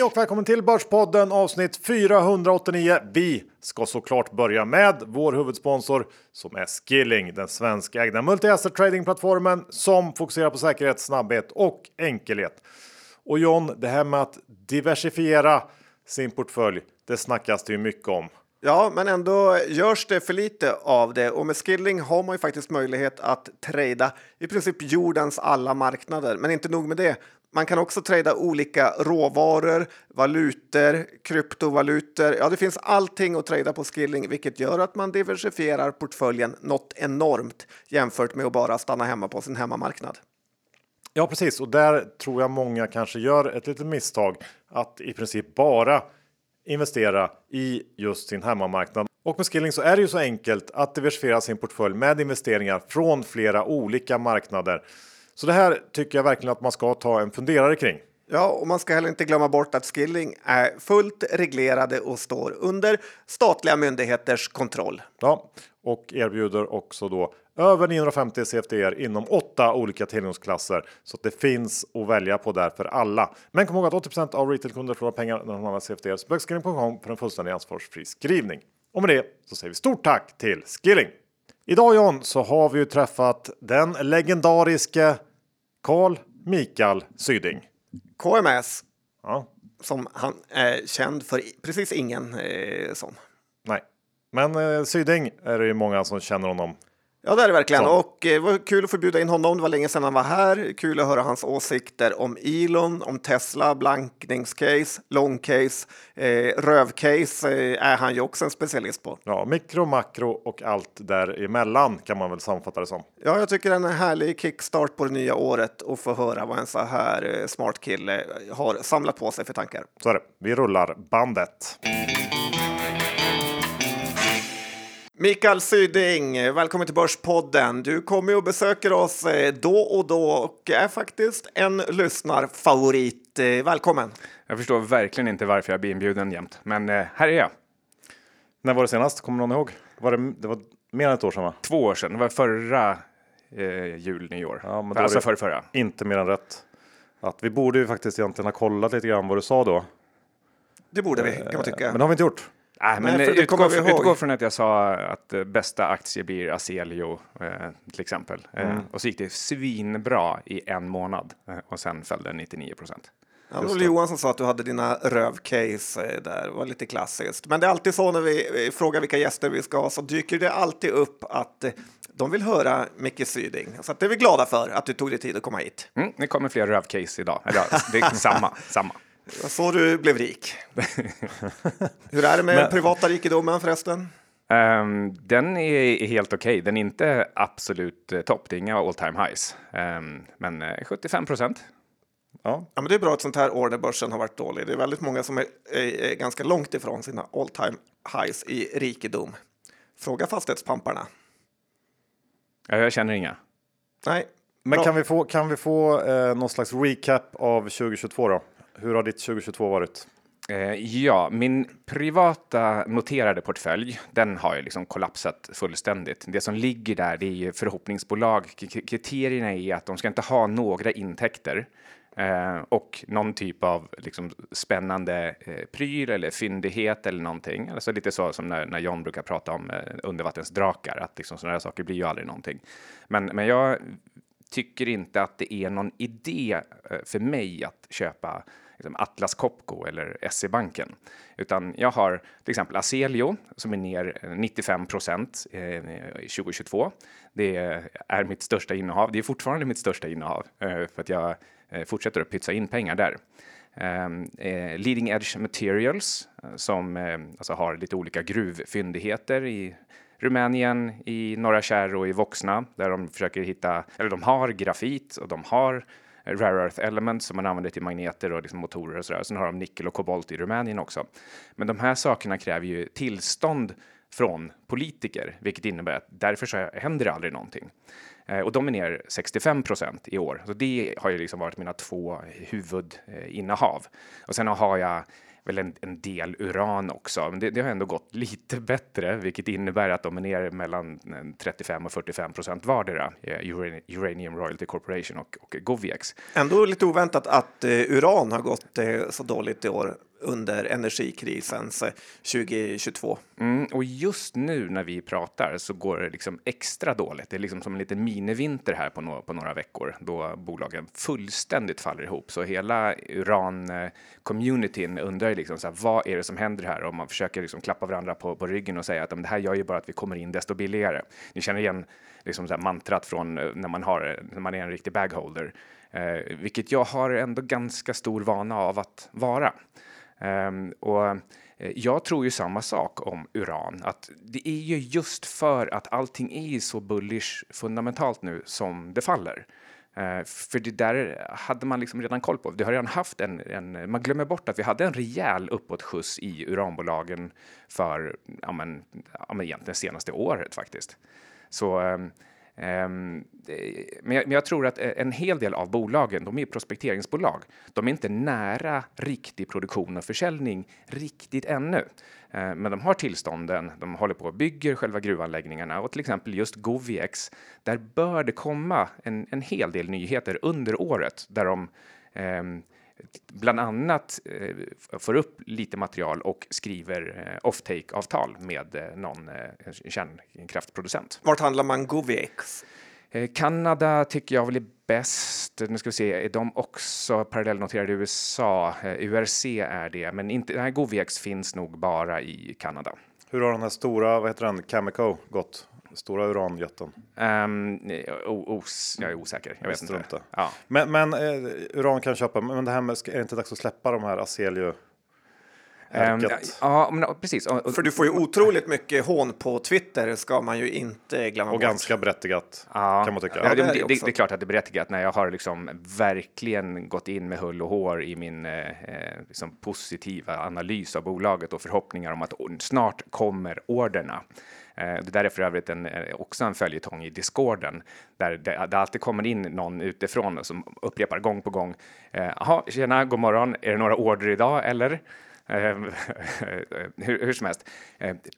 Hej och välkommen till Börspodden avsnitt 489. Vi ska såklart börja med vår huvudsponsor som är Skilling, den svenskägda multi-asset tradingplattformen som fokuserar på säkerhet, snabbhet och enkelhet. Och John, det här med att diversifiera sin portfölj, det snackas det ju mycket om. Ja, men ändå görs det för lite av det och med Skilling har man ju faktiskt möjlighet att trada i princip jordens alla marknader. Men inte nog med det. Man kan också trada olika råvaror, valutor, kryptovalutor. Ja, det finns allting att trada på Skilling, vilket gör att man diversifierar portföljen något enormt jämfört med att bara stanna hemma på sin hemmamarknad. Ja, precis. Och där tror jag många kanske gör ett litet misstag att i princip bara investera i just sin hemmamarknad. Och med Skilling så är det ju så enkelt att diversifiera sin portfölj med investeringar från flera olika marknader. Så det här tycker jag verkligen att man ska ta en funderare kring. Ja, och man ska heller inte glömma bort att Skilling är fullt reglerade och står under statliga myndigheters kontroll. Ja, och erbjuder också då över 950 CFDR inom åtta olika tillgångsklasser så att det finns att välja på där för alla. Men kom ihåg att 80% av retailkunder förlorar pengar när de handlar CFDR. Så Bögskilling.com för en fullständig ansvarsfri skrivning. Och med det så säger vi stort tack till Skilling. Idag John så har vi ju träffat den legendariske Carl Mikael Syding. KMS, Ja, som han är känd för precis ingen eh, som. nej, men eh, Syding är det ju många som känner honom. Ja, det är det verkligen. Så. Och eh, det var kul att få bjuda in honom. Det var länge sedan han var här. Kul att höra hans åsikter om Elon, om Tesla, blankningscase, långcase, eh, rövcase eh, är han ju också en specialist på. Ja, mikro, makro och allt däremellan kan man väl sammanfatta det som. Ja, jag tycker det är en härlig kickstart på det nya året och få höra vad en så här eh, smart kille har samlat på sig för tankar. Så är det. Vi rullar bandet. Mikael Syding, välkommen till Börspodden. Du kommer och besöker oss eh, då och då och är faktiskt en lyssnarfavorit. Eh, Välkommen! Jag förstår verkligen inte varför jag blir inbjuden jämt, men eh, här är jag. När var det senast? Kommer någon ihåg? Var det, det var mer än ett år sedan va? Två år sedan, det var förra eh, jul, nyår. Ja, men alltså förra, förra. Inte mer än rätt. Att vi borde ju faktiskt egentligen ha kollat lite grann vad du sa då. Det borde vi, kan man tycka. Men det har vi inte gjort. Nej, men Nej, eh, utgå, utgå från att jag sa att eh, bästa aktie blir Aselio eh, till exempel. Eh, Mm. och så gick det svinbra i en månad eh, och sen föll det 99 procent. Ja, det var väl Johan som sa att du hade dina rövcase eh, där. Det var lite klassiskt. Men det är alltid så när vi eh, frågar vilka gäster vi ska ha så dyker det alltid upp att eh, de vill höra Micke Syding. Så det är vi glada för att du tog dig tid att komma hit. Mm, det kommer fler rövcase idag. Eller, det är samma, samma. Det var så du blev rik. Hur är det med privata rikedomen förresten? Ehm, den är helt okej. Den är inte absolut eh, topp. Det är inga all time highs. Ehm, men eh, 75 procent. Ja, Ja, men det är bra ett sånt här år när börsen har varit dålig. Det är väldigt många som är, är, är ganska långt ifrån sina all time highs i rikedom. Fråga fastighetspamparna. Jag känner inga. Nej, men Bra. kan vi få, kan vi få eh, någon slags recap av 2022 då? Hur har ditt 2022 varit? Eh, ja, min privata noterade portfölj, den har ju liksom kollapsat fullständigt. Det som ligger där, det är ju förhoppningsbolag. Kriterierna är att de ska inte ha några intäkter eh, och någon typ av liksom, spännande eh, pryl eller fyndighet eller någonting. Alltså lite så som när, när John brukar prata om eh, undervattensdrakar, att liksom, sådana här saker blir ju aldrig någonting. Men, men jag tycker inte att det är någon idé eh, för mig att köpa liksom Atlas Copco eller SE-banken. Utan jag har till exempel Aselio som är ner eh, 95 procent eh, 2022. Det är mitt största innehav. Det är fortfarande mitt största innehav för att jag fortsätter att pytsa in pengar där. Ehm, Leading Edge Materials som alltså har lite olika gruvfyndigheter i Rumänien, i Norra Kärr och i Voxna där de försöker hitta, eller de har grafit och de har rare earth elements som man använder till magneter och liksom motorer och sådär. Sen har de nickel och kobolt i Rumänien också. Men de här sakerna kräver ju tillstånd från politiker, vilket innebär att därför så händer det aldrig någonting. Eh, och de är ner 65 procent i år. Så det har ju liksom varit mina två huvudinnehav. Och sen har jag väl en, en del uran också. Men det, det, har ändå gått lite bättre, vilket innebär att de är ner mellan eh, 35 och 45 procent vardera, eh, Uranium Royalty Corporation och, och Goviex. Ändå lite oväntat att eh, uran har gått eh, så dåligt i år under energikrisens 2022. Mm, och just nu när vi pratar så går det liksom extra dåligt. Det är liksom som en liten minivinter här på, no på några veckor då bolagen fullständigt faller ihop. Så hela uran-communityn undrar liksom så här, vad är det som händer här? Och man försöker liksom klappa varandra på, på ryggen och säga att det här gör ju bara att vi kommer in desto billigare. Ni känner igen liksom så mantrat från eh, när man, har, när man är en riktig bagholder, eh, vilket jag har ändå ganska stor vana av att vara. Um, och eh, jag tror ju samma sak om uran, att det är ju just för att allting är så bullish fundamentalt nu som det faller. Eh, för det där hade man liksom redan koll på. Det har redan haft en, en, man glömmer bort att vi hade en rejäl uppåtskjuts i uranbolagen för ja, men, ja, men egentligen senaste året faktiskt. Så ehm, Ehm, men jag, men jag, tror att eh, en hel del av bolagen, de är prospekteringsbolag. De är inte nära riktig produktion och försäljning riktigt ännu. Ehm, men de har tillstånden, de håller på och bygger själva gruvanläggningarna och till exempel just Goviex, där bör det komma en, en hel del nyheter under året där de eh, bland annat eh, får upp lite material och skriver eh, offtake-avtal med eh, någon kärnkraftproducent. Vart handlar man Goviex? Eh, Kanada tycker jag väl är bäst. Nu ska vi se, är de också parallellnoterade i USA? URC är det, men inte, nej, Goviex finns nog bara i Kanada. Hur har den här stora, vad heter den, Cameco gått? Stora uranjätten? Um, os, jag är osäker. Jag vet inte. inte. Ja. Men, men uh, uran kan köpa, men det här med, är det inte dags att släppa de här Aselio? Um, ja, men, precis. För du får ju otroligt mycket hån på Twitter, ska man ju inte glömma Och bort. ganska berättigat, ja. kan man tycka. Ja, det, det, det, det, är klart att det är berättigat när jag har liksom verkligen gått in med hull och hår i min eh, eh liksom positiva analys av bolaget och förhoppningar om att snart kommer orderna. Eh, det där är för övrigt en, eh, också en följetong i discorden där det, det alltid kommer in någon utifrån som upprepar gång på gång. Eh, Jaha, tjena, god morgon. Är det några order idag eller? Hur, hur som helst.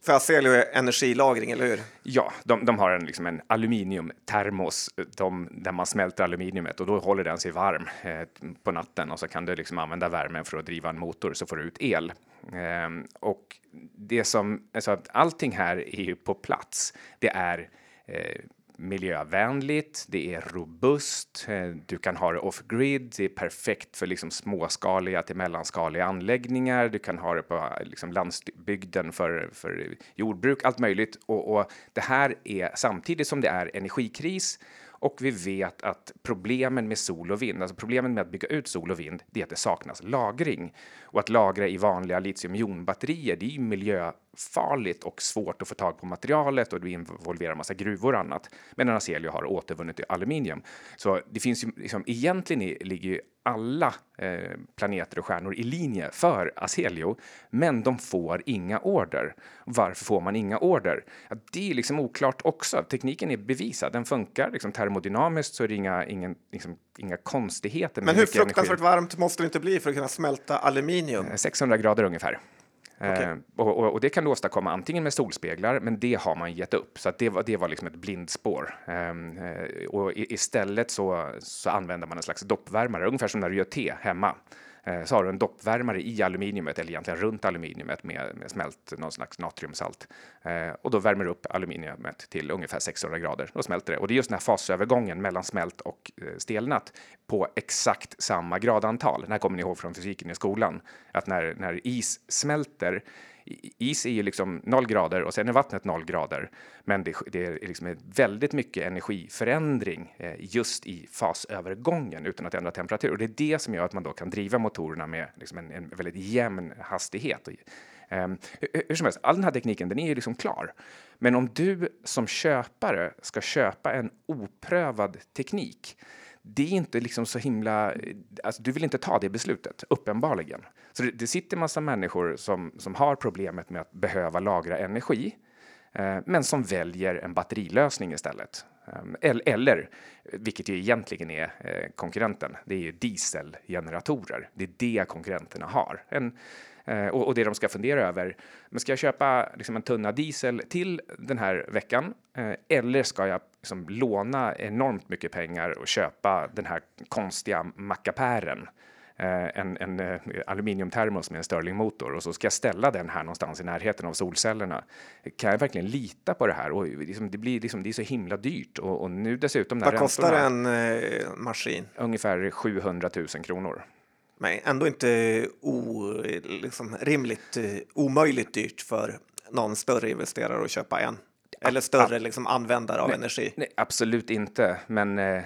För Aselio är energilagring, eller hur? Ja, de, de har en, liksom en aluminiumtermos de, där man smälter aluminiumet och då håller den sig varm eh, på natten och så kan du liksom använda värmen för att driva en motor så får du ut el. Eh, och det som, alltså allting här är ju på plats. Det är eh, miljövänligt, det är robust, eh, du kan ha det off-grid, det är perfekt för liksom småskaliga till mellanskaliga anläggningar, du kan ha det på liksom landsbygden för, för jordbruk, allt möjligt. Och, och det här är samtidigt som det är energikris och vi vet att problemen med sol och vind, alltså problemen med att bygga ut sol och vind, det är att det saknas lagring. Och att lagra i vanliga litiumjonbatterier, det är ju miljöfarligt och svårt att få tag på materialet och det involverar massa gruvor och annat. Medan Aselio har återvunnit aluminium. Så det finns ju liksom, egentligen ligger ju alla eh, planeter och stjärnor i linje för Aselio, men de får inga order. Varför får man inga order? Ja, det är liksom oklart också. Tekniken är bevisad, den funkar. Liksom termodynamiskt så är det inga, ingen, liksom, inga konstigheter. Men hur fruktansvärt energi. varmt måste det inte bli för att kunna smälta aluminium? 600 eh, grader ungefär. Okay. Eh, och, och, och, det kan du åstadkomma antingen med solspeglar, men det har man gett upp. Så det var, det var liksom ett blindspår. Um, och i, istället så, så använder man en slags doppvärmare, ungefär som när du gör te hemma. Eh, så har du en doppvärmare i aluminiumet, eller egentligen runt aluminiumet med, med smält någon slags natriumsalt. Eh, och då värmer du upp aluminiumet till ungefär 600 grader. Då smälter det. Och det är just den här fasövergången mellan smält och eh, stelnat på exakt samma gradantal. Det här kommer ni ihåg från fysiken i skolan. Att när, när is smälter is är ju liksom noll grader och sen är vattnet noll grader. Men det, det är liksom väldigt mycket energiförändring eh, just i fasövergången utan att ändra temperatur. Och det är det som gör att man då kan driva motorerna med liksom en, en väldigt jämn hastighet. Um, ehm, hur, hur som helst, all den här tekniken den är ju liksom klar. Men om du som köpare ska köpa en oprövad teknik det är inte liksom så himla... Eh, alltså, du vill inte ta det beslutet, uppenbarligen. Så det, det sitter massa människor som, som har problemet med att behöva lagra energi, eh, men som väljer en batterilösning istället. Eh, eller, eller, vilket ju egentligen är eh, konkurrenten, det är ju dieselgeneratorer. Det är det konkurrenterna har. En, Eh, och, och, det de ska fundera över, men ska jag köpa liksom, en tunna diesel till den här veckan? Eh, eller ska jag liksom, låna enormt mycket pengar och köpa den här konstiga mackapären? Eh, en, en uh, aluminiumtermos med en Stirlingmotor och så ska jag ställa den här någonstans i närheten av solcellerna. Kan jag verkligen lita på det här? Och liksom, det blir liksom, det är så himla dyrt och, och nu dessutom. Vad kostar en eh, maskin? Ungefär 700 000 kronor. Men ändå inte o, liksom, rimligt eh, omöjligt dyrt för någon större investerare att köpa en. Eller större liksom, användare av nej, energi? Nej, absolut inte, men eh,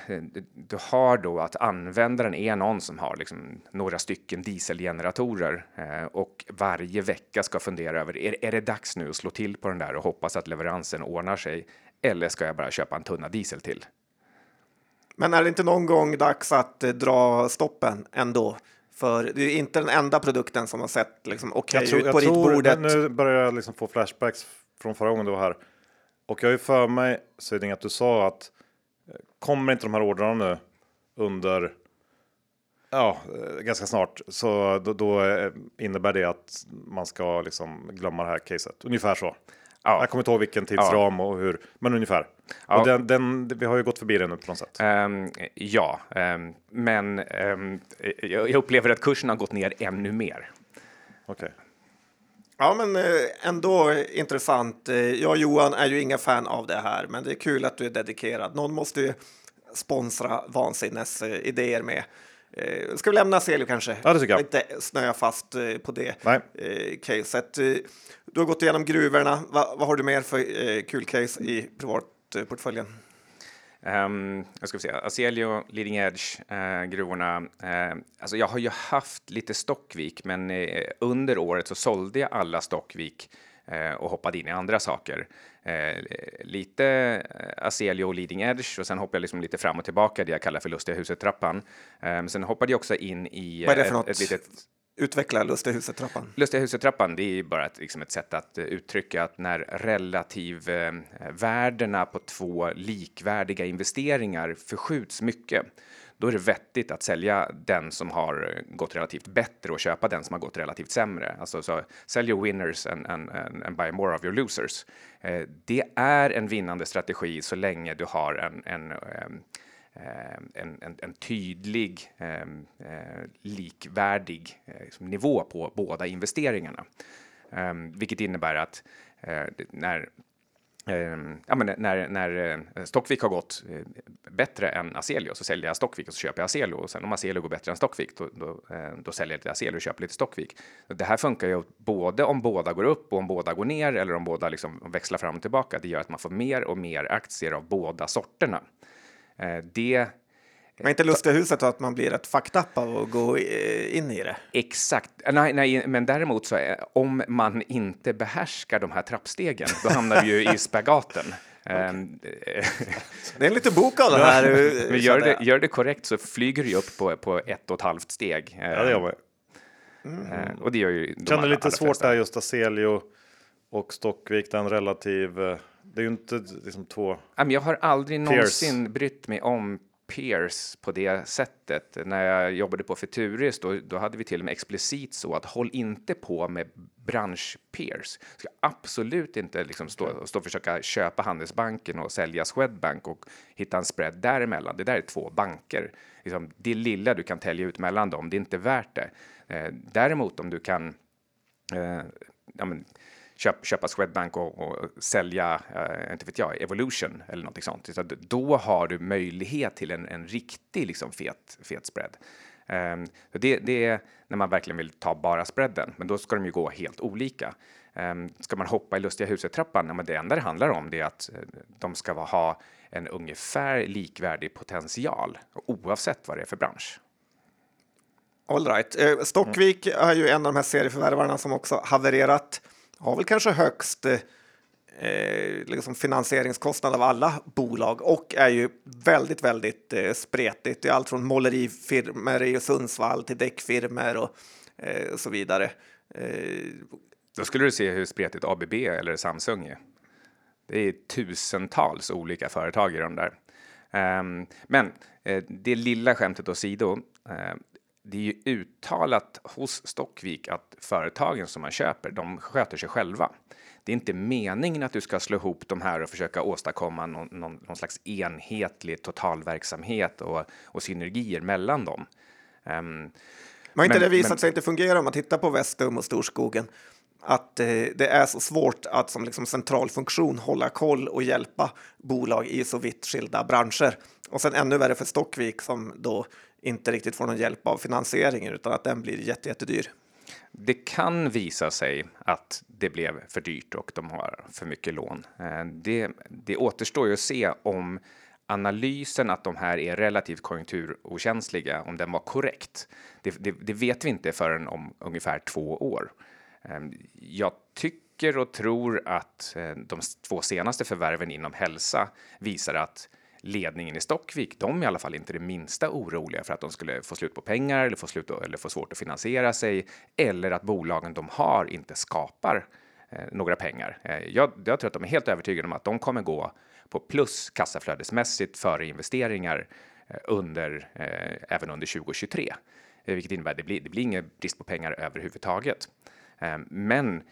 du har då att användaren är någon som har liksom, några stycken dieselgeneratorer eh, och varje vecka ska fundera över är, är det dags nu att slå till på den där och hoppas att leveransen ordnar sig eller ska jag bara köpa en tunna diesel till? Men är det inte någon gång dags att eh, dra stoppen ändå? För det är inte den enda produkten som har sett liksom, okej okay, ut på ritbordet. Nu börjar jag liksom få flashbacks från förra gången du var här. Och jag har ju för mig, Syding, att du sa att eh, kommer inte de här ordrarna nu under ja, eh, ganska snart så då, då eh, innebär det att man ska liksom glömma det här caset. Ungefär så. Ja. Jag kommer inte ihåg vilken tidsram och hur, men ungefär. Ja. Och den, den, vi har ju gått förbi den nu på något sätt. Um, ja, um, men um, jag upplever att kursen har gått ner ännu mer. Okej. Okay. Ja, men ändå intressant. Jag och Johan är ju inga fan av det här, men det är kul att du är dedikerad. Någon måste ju sponsra vansinnes idéer med. Ska vi lämna Celio kanske? Ja, det tycker jag. Inte snöa fast på det Nej. caset. Du har gått igenom gruvorna. Va, vad har du mer för kul case i privatportföljen? Um, jag ska se, Aselio, Leading Edge, uh, gruvorna. Uh, alltså jag har ju haft lite Stockvik, men uh, under året så sålde jag alla Stockvik och hoppade in i andra saker. lite Aselio och Leading Edge och sen hoppade jag liksom lite fram och tillbaka, det jag kallar för lustiga huset-trappan. Um, sen hoppade jag också in i Vad är det för något? ett litet Utveckla Lustiga huset-trappan. Lustiga huset-trappan, det är bara ett, liksom ett sätt att eh, uttrycka att när relativvärdena eh, på två likvärdiga investeringar förskjuts mycket, då är det vettigt att sälja den som har eh, gått relativt bättre och köpa den som har gått relativt sämre. Alltså så sälj your winners and, and, and, and buy more of your losers. Eh, det är en vinnande strategi så länge du har en, en Eh, Eh, en, en, en, tydlig, eh, eh, likvärdig eh, liksom nivå på båda investeringarna. Ehm, vilket innebär att eh, när ehm, ja, men när, när Stockvik har gått bättre än Aselio så säljer jag Stockvik och så köper jag Aselio och sen om Aselio går bättre än Stockvik då, då, då säljer jag lite Aselio och köper lite Stockvik. Det här funkar ju både om båda går upp och om båda går ner eller om båda liksom växlar fram och tillbaka. Det gör att man får mer och mer aktier av båda sorterna. Eh, det men inte lustiga huset att man blir ett faktapp av att gå eh, in i det? Exakt. Nej, nej, men däremot så är, om man inte behärskar de här trappstegen, då hamnar vi ju i spagaten. Ehm, det är en liten bok av det här. men gör det, gör det korrekt så flyger du upp på, på ett och ett halvt steg. Ja, det gör man. Mm. Och det gör ju de Kan det lite svårt där just Aselio och Stockvik, den relativ det är ju inte liksom två... Jag har aldrig peers. någonsin brytt mig om peers på det sättet. När jag jobbade på Futuris då, då hade vi till och med explicit så att håll inte på med bransch-peers. Ska absolut inte liksom stå, stå och försöka köpa Handelsbanken och sälja Swedbank och hitta en spread däremellan. Det där är två banker. Liksom, det lilla du kan tälja ut mellan dem, det är inte värt det. Eh, däremot om du kan eh, ja, men, köp, köpa Swedbank och, och sälja, eh, inte vet jag, Evolution eller någonting sånt. Så då har du möjlighet till en, en riktig liksom, fet, fet spread. Um, det, det, är när man verkligen vill ta bara spreaden, men då ska de ju gå helt olika. Um, ska man hoppa i lustiga huset-trappan, ja, det enda det handlar om det är att uh, de ska ha en ungefär likvärdig potential oavsett vad det är för bransch. All right. Uh, Stockvik mm. är ju en av de här serieförvärvarna som också havererat har väl kanske högst eh, eh, liksom finansieringskostnad av alla bolag och är ju väldigt, väldigt eh, spretigt. Det är allt från målerifirmor i Sundsvall till däckfirmor och eh, så vidare. Eh, Då skulle du se hur spretigt ABB eller Samsung är. Det är tusentals olika företag i de där. Um, men eh, det lilla skämtet åsido. Eh, det är ju uttalat hos Stockvik att företagen som man köper, de sköter sig själva. Det är inte meningen att du ska slå ihop de här och försöka åstadkomma någon, någon, någon slags enhetlig totalverksamhet och, och synergier mellan dem. Um, har inte men, det visat men, sig inte fungera om man tittar på Vestum och Storskogen? Att eh, det är så svårt att som liksom central funktion hålla koll och hjälpa bolag i så vitt skilda branscher. Och sen ännu värre för Stockvik som då inte riktigt får någon hjälp av finansieringen utan att den blir jättedyr. Det kan visa sig att det blev för dyrt och de har för mycket lån. Eh, det, det återstår ju att se om analysen att de här är relativt konjunkturokänsliga, om den var korrekt. Det, det, det vet vi inte förrän om ungefär två år. Eh, jag tycker och tror att eh, de två senaste förvärven inom hälsa visar att ledningen i Stockvik, de är i alla fall inte det minsta oroliga för att de skulle få slut på pengar eller få, slut, eller få svårt att finansiera sig eller att bolagen de har inte skapar eh, några pengar. Eh, jag, jag tror att de är helt övertygade om att de kommer gå på plus kassaflödesmässigt före investeringar eh, under, eh, även under 2023, eh, vilket innebär att det blir, det blir ingen brist på pengar överhuvudtaget. Eh, men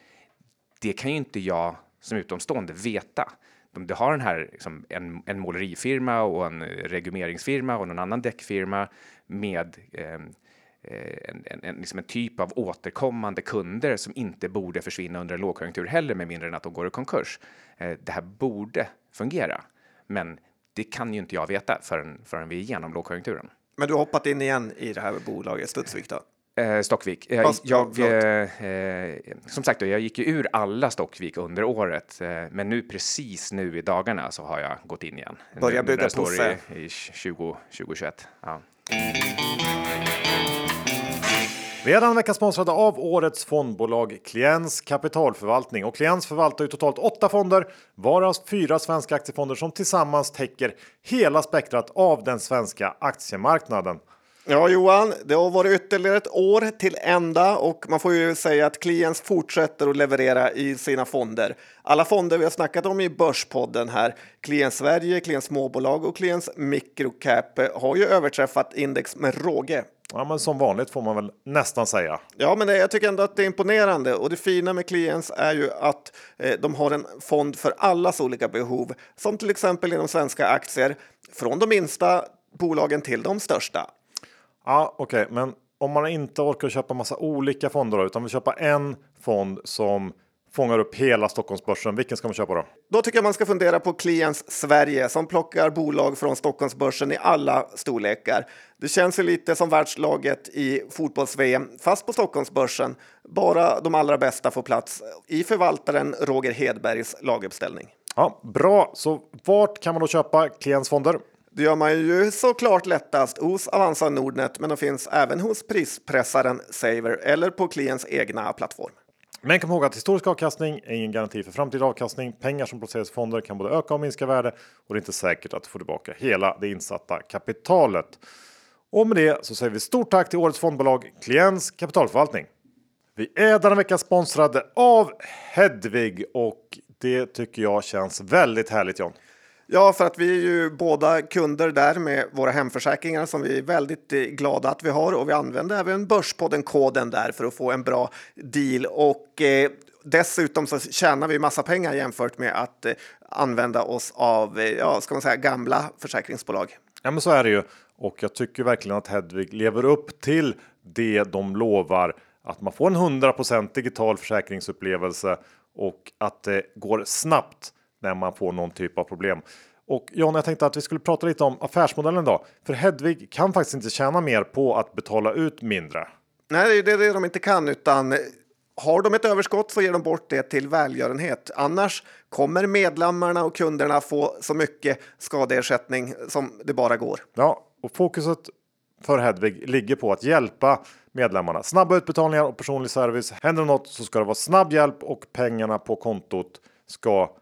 det kan ju inte jag som utomstående veta du har den här, liksom, en, en målerifirma och en regumeringsfirma och någon annan däckfirma med ehm, eh, en, en, en, liksom en, typ av återkommande kunder som inte borde försvinna under en lågkonjunktur heller med mindre än att de går i konkurs. Eh, det här borde fungera, men det kan ju inte jag veta förrän, förrän vi är igenom lågkonjunkturen. Men du har hoppat in igen i det här bolaget Studsvik då? Eh, Stockvik. Eh, jag, eh, eh, som sagt, jag gick ju ur alla Stockvik under året, eh, men nu precis nu i dagarna så har jag gått in igen. Börja bygga på sig. I, i 20, 2021. Ja. Vi är denna vecka sponsrade av årets fondbolag Kliens kapitalförvaltning och Kliens förvaltar ju totalt åtta fonder, varav fyra svenska aktiefonder som tillsammans täcker hela spektrat av den svenska aktiemarknaden. Ja, Johan, det har varit ytterligare ett år till ända och man får ju säga att Kliens fortsätter att leverera i sina fonder. Alla fonder vi har snackat om i Börspodden här, Kliens Sverige, Kliens småbolag och Kliens microcap har ju överträffat index med råge. Ja, men som vanligt får man väl nästan säga. Ja, men det, jag tycker ändå att det är imponerande och det fina med Kliens är ju att eh, de har en fond för allas olika behov, som till exempel inom svenska aktier, från de minsta bolagen till de största. Ja, okej, okay, men om man inte orkar köpa massa olika fonder då, utan vill köpa en fond som fångar upp hela Stockholmsbörsen. Vilken ska man köpa då? Då tycker jag man ska fundera på Kliens Sverige som plockar bolag från Stockholmsbörsen i alla storlekar. Det känns ju lite som världslaget i fotbolls-VM, fast på Stockholmsbörsen. Bara de allra bästa får plats i förvaltaren Roger Hedbergs laguppställning. Ja, bra, så vart kan man då köpa Kliens fonder? Det gör man ju såklart lättast hos Avanza Nordnet, men de finns även hos prispressaren Saver eller på klients egna plattform. Men kom ihåg att historisk avkastning är ingen garanti för framtida avkastning. Pengar som placeras i fonder kan både öka och minska värde och det är inte säkert att få tillbaka hela det insatta kapitalet. Och med det så säger vi stort tack till årets fondbolag Klients kapitalförvaltning. Vi är denna vecka sponsrade av Hedvig och det tycker jag känns väldigt härligt John. Ja, för att vi är ju båda kunder där med våra hemförsäkringar som vi är väldigt eh, glada att vi har. Och vi använder även Börspodden-koden där för att få en bra deal. Och eh, dessutom så tjänar vi massa pengar jämfört med att eh, använda oss av, eh, ja, ska man säga, gamla försäkringsbolag. Ja, men så är det ju. Och jag tycker verkligen att Hedvig lever upp till det de lovar att man får en 100% digital försäkringsupplevelse och att det går snabbt när man får någon typ av problem. Och John, jag tänkte att vi skulle prata lite om affärsmodellen då. För Hedvig kan faktiskt inte tjäna mer på att betala ut mindre. Nej, det är det de inte kan, utan har de ett överskott så ger de bort det till välgörenhet. Annars kommer medlemmarna och kunderna få så mycket skadeersättning som det bara går. Ja, och fokuset för Hedvig ligger på att hjälpa medlemmarna. Snabba utbetalningar och personlig service. Händer något så ska det vara snabb hjälp och pengarna på kontot ska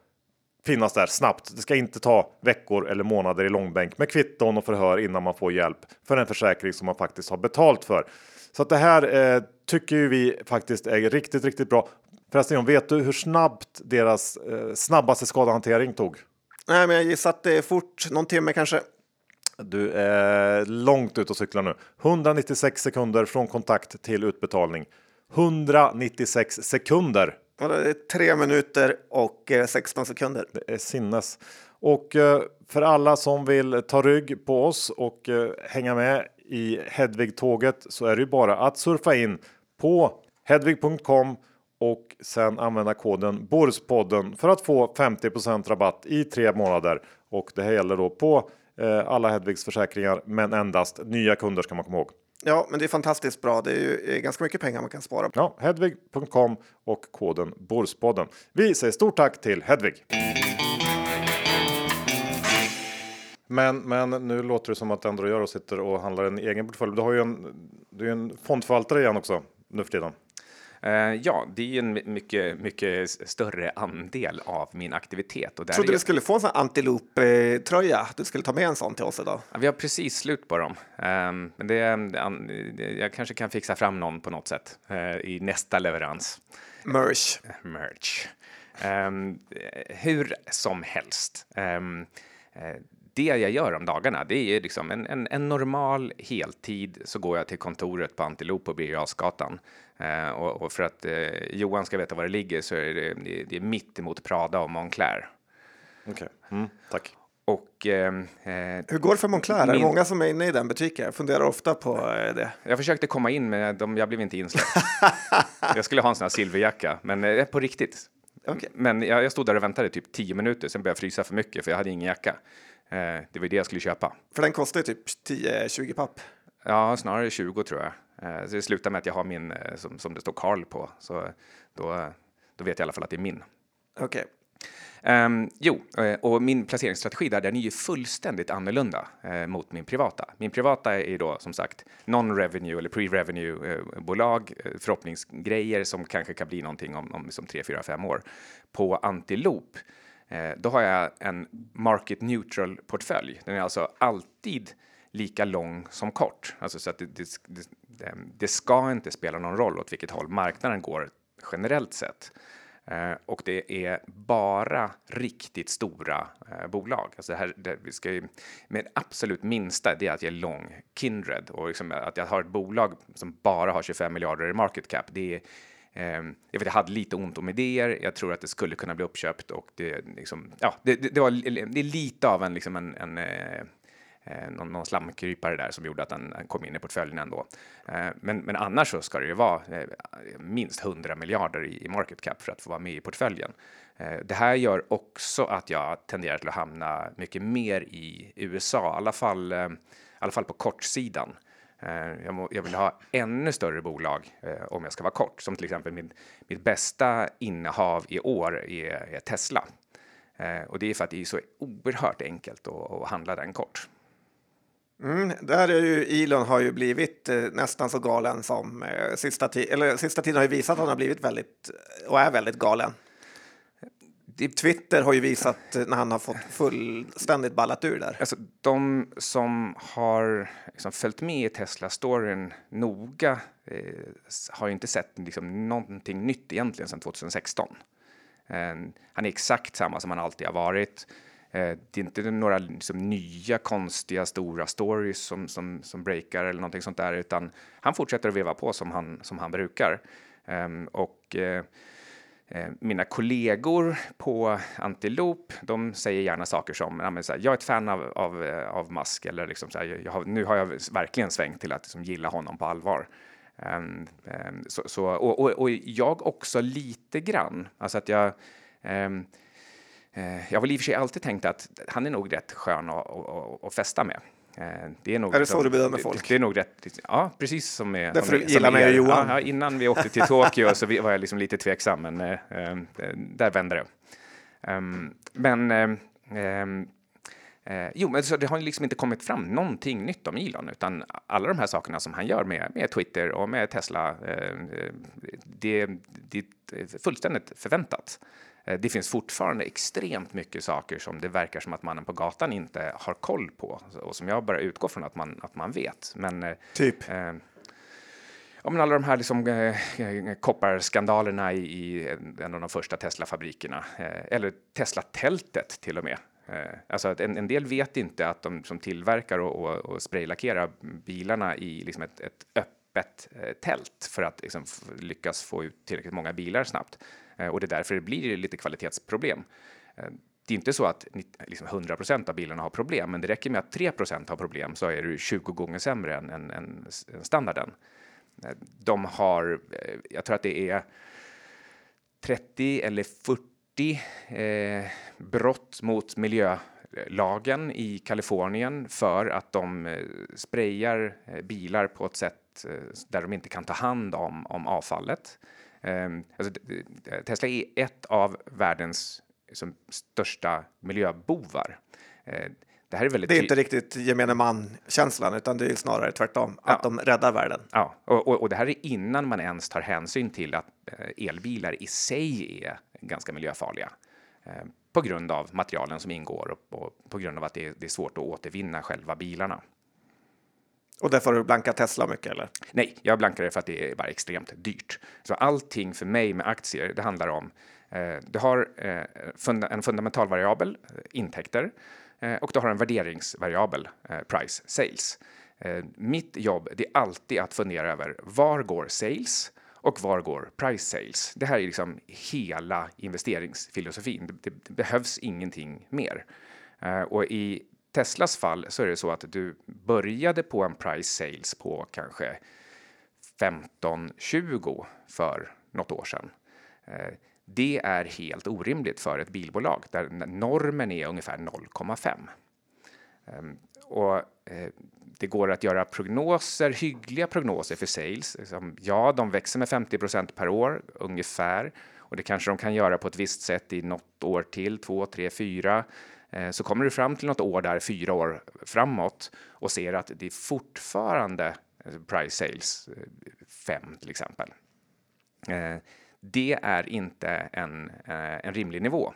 finnas där snabbt. Det ska inte ta veckor eller månader i långbänk med kvitton och förhör innan man får hjälp för en försäkring som man faktiskt har betalt för. Så att det här eh, tycker vi faktiskt är riktigt, riktigt bra. Förresten, vet du hur snabbt deras eh, snabbaste skadehantering tog? Nej, men jag gissar att det är fort, någon timme kanske. Du är långt ut och cyklar nu. 196 sekunder från kontakt till utbetalning. 196 sekunder. Det är tre minuter och eh, 16 sekunder. Det är sinnes. Och eh, för alla som vill ta rygg på oss och eh, hänga med i Hedvig-tåget så är det ju bara att surfa in på hedvig.com och sen använda koden Borspodden för att få 50% rabatt i tre månader. Och det här gäller då på alla Hedvigs försäkringar, men endast nya kunder ska man komma ihåg. Ja, men det är fantastiskt bra. Det är ju eh, ganska mycket pengar man kan spara. Ja, hedvig.com och koden Borspodden. Vi säger stort tack till Hedvig. Men, men nu låter det som att ändå gör och sitter och handlar en egen portfölj. Du har ju en, du är en fondförvaltare igen också nu för tiden. Eh, ja, det är ju en mycket, mycket större andel av min aktivitet. Och där Jag trodde är, du skulle få en sån här Antiloop-tröja. Du skulle ta med en sån till oss idag. Ja, vi har precis slut på dem. Ehm, men det, jag kanske kan fixa fram någon på något sätt eh, i nästa leverans. Merch. merch. Ehm, hur som helst. Eh, det jag gör om dagarna, det är liksom en, en, en normal heltid så går jag till kontoret på Antilop på Birger Jarlsgatan. Eh, och, och för att eh, Johan ska veta var det ligger så är det, det, det är mitt emot Prada och Moncler. Okej, mm, tack. Och ehm, eh, Hur går det för Moncler? Är det Min- många som är inne i den butiken? Jag funderar ofta på eh, det. jag försökte komma in, men de, jag blev inte insläppt. jag skulle ha en sån här silverjacka, men eh, på riktigt. Okej. Men jag, jag stod där och väntade i typ 10 minuter, sen började jag frysa för mycket för jag hade ingen jacka. Eh, det var ju det jag skulle köpa. För den kostar ju typ 10-20 papp. Ja, snarare 20 tror jag. Eh, så det slutar med att jag har min eh, som, som det står Carl på, så då, då vet jag i alla fall att det är min. Okej. Ehm, jo, och min placeringsstrategi där, den är ju fullständigt annorlunda eh, mot min privata. Min privata är ju då som sagt non-revenue eller pre-revenue eh, bolag, eh, förhoppningsgrejer som kanske kan bli någonting om, om liksom 3, 4, 5 år. På Antiloop, Eh, då har jag en market neutral portfölj. Den är alltså alltid lika lång som kort. Alltså så att det, det, det, det ska inte spela någon roll åt vilket håll marknaden går generellt sett. Eh, och det är bara riktigt stora eh, bolag. Alltså det här, det, vi ska ju, med absolut minsta det är att jag är lång Kindred och liksom att jag har ett bolag som bara har 25 miljarder i market cap. Det är, Ehm, jag, vet, jag hade lite ont om idéer. Jag tror att det skulle kunna bli uppköpt och det, liksom, ja, det, det, det, var, det är lite av en, liksom en, en eh, eh någon, någon slamkrypare där som gjorde att den kom in i portföljen ändå. Eh, men, men annars så ska det ju vara eh, minst 100 miljarder i, i market cap för att få vara med i portföljen. Eh, det här gör också att jag tenderar till att hamna mycket mer i USA, i alla fall, eh, i alla fall på kortsidan. Eh, jag, må, jag vill ha ännu större bolag eh, om jag ska vara kort, som till exempel min, mitt bästa innehav i år är, är Tesla. Eh, och det är för att det är så oerhört enkelt att, att handla den kort. Mm, där är ju Elon har ju blivit eh, nästan så galen som eh, sista, ti- eller, sista tiden har ju visat att han har blivit väldigt och är väldigt galen. Twitter har ju visat eh, när han har fått fullständigt ballat ur där. Alltså, de som har liksom, följt med i Tesla-storyn noga eh, har ju inte sett liksom, någonting nytt egentligen sedan 2016. Eh, han är exakt samma som han alltid har varit. Eh, det är inte några liksom, nya konstiga stora stories som, som, som breakar eller någonting sånt där, utan han fortsätter att veva på som han, som han brukar. Ehm, och Eh, Eh, mina kollegor på Antilop, de säger gärna saker som ja, men så här, jag är ett fan av, av, eh, av Musk eller liksom så här, jag har, nu har jag verkligen svängt till att liksom, gilla honom på allvar. Um, um, så, så, och, och, och jag också lite grann. Alltså att jag, um, jag har väl i och för sig alltid tänkt att han är nog rätt skön att, att, att festa med. Eh, Det är, nog Är det så du bedömer folk? Det är nog rätt, ja precis som med Därför som, du med- gillar mig och. Johan. Ja, innan vi åkte till Tokyo så var jag liksom lite tveksam, men eh, eh, där vände det. Ehm, men eh, ehm, Eh, jo, men så det har liksom inte kommit fram någonting nytt om Elon, utan alla de här sakerna som han gör med, med Twitter och med Tesla, eh, det, det är fullständigt förväntat. Eh, Det finns fortfarande extremt mycket saker som det verkar som att mannen på gatan inte har koll på och som jag bara utgår från att man, att man vet. Men eh, Typ. Eh, ja, men alla de här liksom, eh, eh, kopparskandalerna i, i en av de första Tesla-fabrikerna, eh, eller Tesla-tältet till och med. Eh, alltså en, en, del vet inte att de som tillverkar och, och, och spraylackerar bilarna i liksom ett, ett öppet eh, tält för att liksom, lyckas få ut tillräckligt många bilar snabbt. Eh, och det är därför det blir lite kvalitetsproblem. Eh, det är inte så att liksom 100 av bilarna har problem, men det räcker med att 3% har problem så är du 20 gånger sämre än, än, än standarden. Eh, de har, jag tror att det är 30 eller 40 eh, brott mot miljölagen i Kalifornien för att de eh, sprayar bilar på ett sätt där de inte kan ta hand om, om avfallet. Eh, alltså, Tesla är ett av världens som största miljöbovar. Eh, det, här är, det är inte riktigt gemene man-känslan, utan det är snarare tvärtom, ja. att de räddar världen. Ja, och, och, och, det här är innan man ens tar hänsyn till att eh, elbilar i sig är ganska miljöfarliga eh, på grund av materialen som ingår och, och på grund av att det är, det är, svårt att återvinna själva bilarna. Och därför har du blankat Tesla mycket eller? Nej, jag blankar det för att det är bara extremt dyrt. Så allting för mig med aktier, det handlar om Eh, du har eh, en fundamental variabel, eh, intäkter, eh, och du har en värderingsvariabel, eh, price sales. Eh, mitt jobb det är alltid att fundera över var går sales och var går price sales? Det här är liksom hela investeringsfilosofin. Det, det behövs ingenting mer. Och i Teslas fall så är det så att du började på en price sales på kanske 15-20 för något år sedan. Eh, det är helt orimligt för ett bilbolag där normen är ungefär 0,5. Ehm, och eh, det går att göra prognoser, hyggliga prognoser för sales. Ja, de växer med 50% per år ungefär och det kanske de kan göra på ett visst sätt i något år till, två, tre, fyra. Eh, så kommer du fram till något år där, fyra år framåt och ser att det är fortfarande eh, price sales eh, 5 till exempel det är inte en, en rimlig nivå.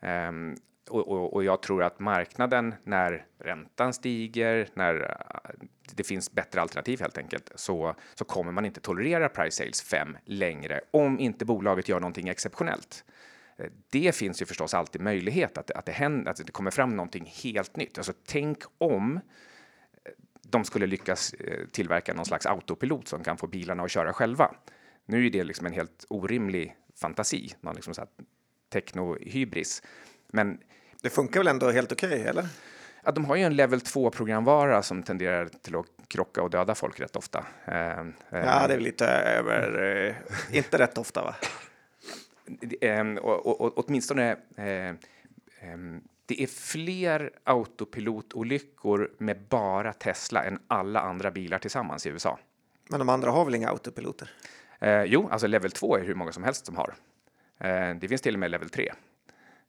Ehm, och, och, och, jag tror att marknaden, när räntan stiger, när det finns bättre alternativ helt enkelt, så, så kommer man inte tolerera price sales 5 längre om inte bolaget gör någonting exceptionellt. Eh, det finns ju förstås alltid möjlighet att, att, det, händer, att det kommer fram någonting helt nytt. Alltså, tänk om de skulle lyckas tillverka någon slags autopilot som kan få bilarna att köra själva. Nu är det liksom en helt orimlig fantasi, någon liksom så här techno-hybris. Men det funkar väl ändå helt okej, okay, eller? Ja, de har ju en level 2 programvara som tenderar till att krocka och döda folk rätt ofta. Eh, ja, det är väl lite över, eh, inte rätt ofta va? Eh, och, och, åtminstone eh, ehm, det är fler autopilotolyckor med bara Tesla än alla andra bilar tillsammans i USA. Men de andra har väl inga autopiloter? Eh, jo, alltså level 2 är hur många som helst som har. Eh, det finns till och med level 3.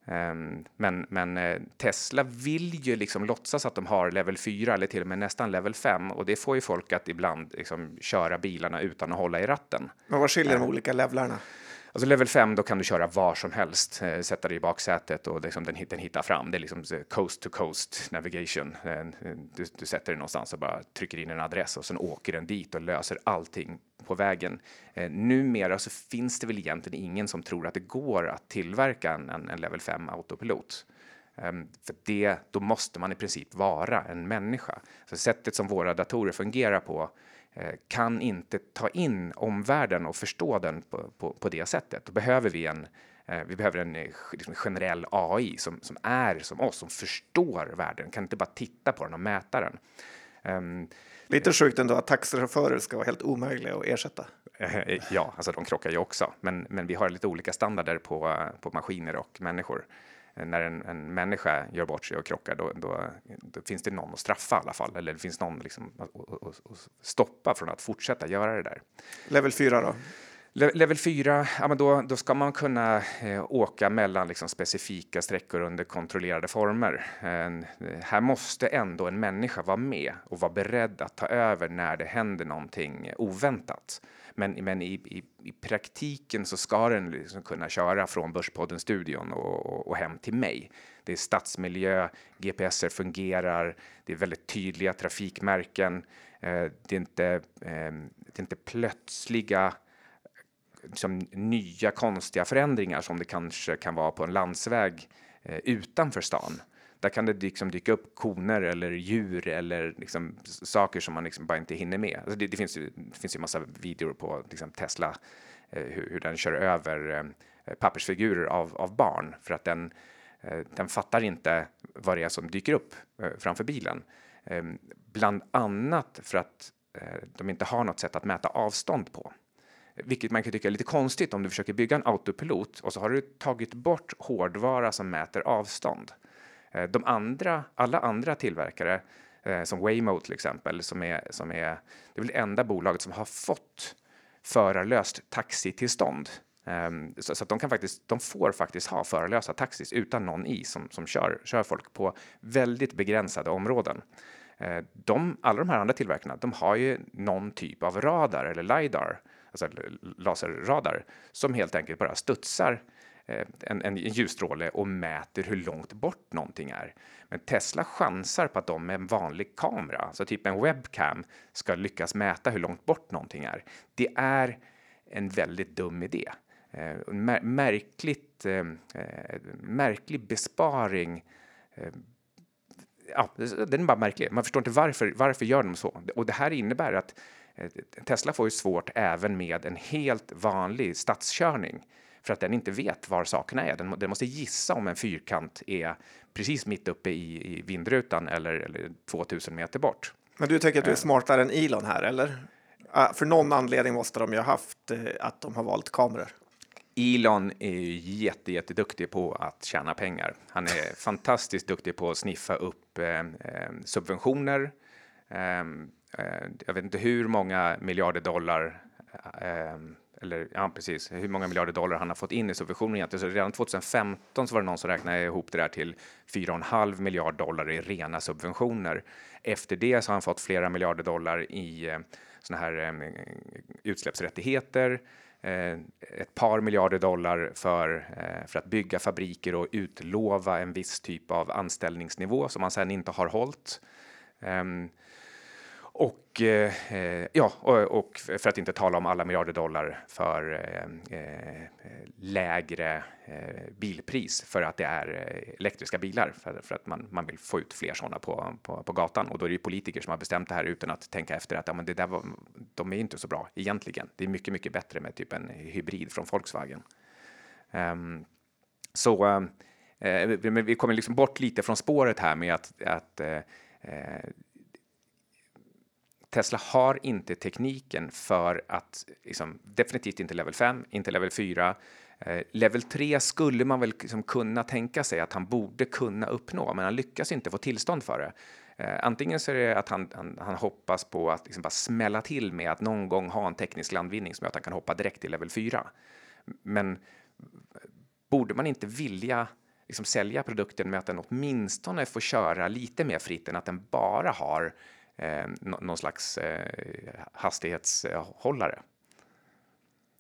Eh, men, men eh, Tesla vill ju liksom låtsas att de har level 4 eller till och med nästan level 5 och det får ju folk att ibland liksom köra bilarna utan att hålla i ratten. Men vad skiljer de eh, olika levlarna? Alltså level 5, då kan du köra var som helst, eh, sätta dig i baksätet och liksom den, den hittar fram. Det är liksom eh, coast to coast navigation. Eh, eh, du, du sätter dig någonstans och bara trycker in en adress och sen åker den dit och löser allting på vägen. Eh, numera så finns det väl egentligen ingen som tror att det går att tillverka en, en, en level 5 autopilot. Ehm, för det, då måste man i princip vara en människa. Så sättet som våra datorer fungerar på Eh, kan inte ta in omvärlden och förstå den på, på, på det sättet. Då behöver vi en, eh, vi behöver en eh, liksom generell AI som, som är som oss, som förstår världen, kan inte bara titta på den och mäta den. Um, Lite sjukt ändå att taxichaufförer ska vara helt omöjliga att ersätta. Ja, alltså de krockar ju också, men, men vi har lite olika standarder på, på maskiner och människor när en, en människa gör bort sig och krockar, då, då, då, finns det någon att straffa i alla fall. Eller det finns någon liksom att, att, att stoppa från att fortsätta göra det där. Level 4 då? Level 4, ja, men då, då ska man kunna eh, åka mellan liksom, specifika sträckor under kontrollerade former. En, här måste ändå en människa vara med och vara beredd att ta över när det händer någonting oväntat. Men, men i, i, i praktiken så ska den liksom kunna köra från Börspodden-studion och, och, och, hem till mig. Det är stadsmiljö, GPSer fungerar, det är väldigt tydliga trafikmärken. Eh, det, är inte, eh, det är inte plötsliga liksom, nya konstiga förändringar som det kanske kan vara på en landsväg eh, utanför stan. Där kan det liksom dyka upp koner eller djur eller liksom saker som man liksom bara inte hinner med. Alltså det, det, finns ju, det finns ju massa videor på liksom Tesla, eh, hur, hur, den kör över eh, pappersfigurer av, av barn för att den, eh, den fattar inte vad det är som dyker upp eh, framför bilen. Eh, bland annat för att eh, de inte har något sätt att mäta avstånd på. Vilket man kan tycka är lite konstigt om du försöker bygga en autopilot och så har du tagit bort hårdvara som mäter avstånd. Eh, de andra, alla andra tillverkare, eh, som Waymo till exempel, som är, som är det är väl det enda bolaget som har fått förarlöst taxitillstånd. Um, så, så, att de kan faktiskt, de får faktiskt ha förarlösa taxis utan någon i som, som kör, kör folk på väldigt begränsade områden. Uh, de, alla de här andra tillverkarna, de har ju någon typ av radar eller LiDAR alltså laserradar, som helt enkelt bara studsar eh, en, en ljusstråle och mäter hur långt bort någonting är. Men Tesla chansar på att de med en vanlig kamera, alltså typ en webcam, ska lyckas mäta hur långt bort någonting är. Det är en väldigt dum idé. Eh, mär märkligt, eh, eh märklig besparing. Ja, den är bara märklig. Man förstår inte varför. Varför gör de så? Och det här innebär att Tesla får ju svårt även med en helt vanlig stadskörning för att den inte vet var sakerna är. Den, den måste gissa om en fyrkant är precis mitt uppe i, i vindrutan eller, eller 2000 meter bort. Men du tänker att du är eh. smartare än Elon här, eller? För någon anledning måste de ju ha haft eh, att de har valt kameror. Elon är ju jätte, jätteduktig på att tjäna pengar. Han är fantastiskt duktig på att sniffa upp eh, subventioner, eh, Eh, Eh, jag vet inte hur många miljarder dollar eh, eller ja, precis, hur många miljarder dollar han har fått in i subventioner egentligen. Så redan 2015 så var det någon som räknade ihop det där till 4,5 miljard dollar i rena subventioner. Efter det så har han fått flera miljarder dollar i eh, såna här eh, utsläppsrättigheter, eh, ett par miljarder dollar för, eh, för att bygga fabriker och utlova en viss typ av anställningsnivå som han sen inte har hållit. Ehm, och, eh, ja, och, och, för att inte tala om alla miljarder dollar för eh, eh lägre eh, bilpris för att det är eh, elektriska bilar, för, för att man, man vill få ut fler sådana på, på, på, gatan. Och då är det ju politiker som har bestämt det här utan att tänka efter att ja, men det där var, de är inte så bra egentligen. Det är mycket, mycket bättre med typ en hybrid från Volkswagen. Um, så uh, vi kommer liksom bort lite från spåret här med att, att Eh, Tesla har inte tekniken för att, liksom, definitivt inte level 5, inte level 4. Eh, level 3 skulle man väl liksom kunna tänka sig att han borde kunna uppnå, men han lyckas inte få tillstånd för det. Eh, antingen så är det att han, han, han hoppas på att liksom bara smälla till med att någon gång ha en teknisk landvinning som gör att han kan hoppa direkt till level 4. Men borde man inte vilja liksom sälja produkten med att den åtminstone får köra lite mer fritt än att den bara har eh, någon slags eh, hastighetshållare.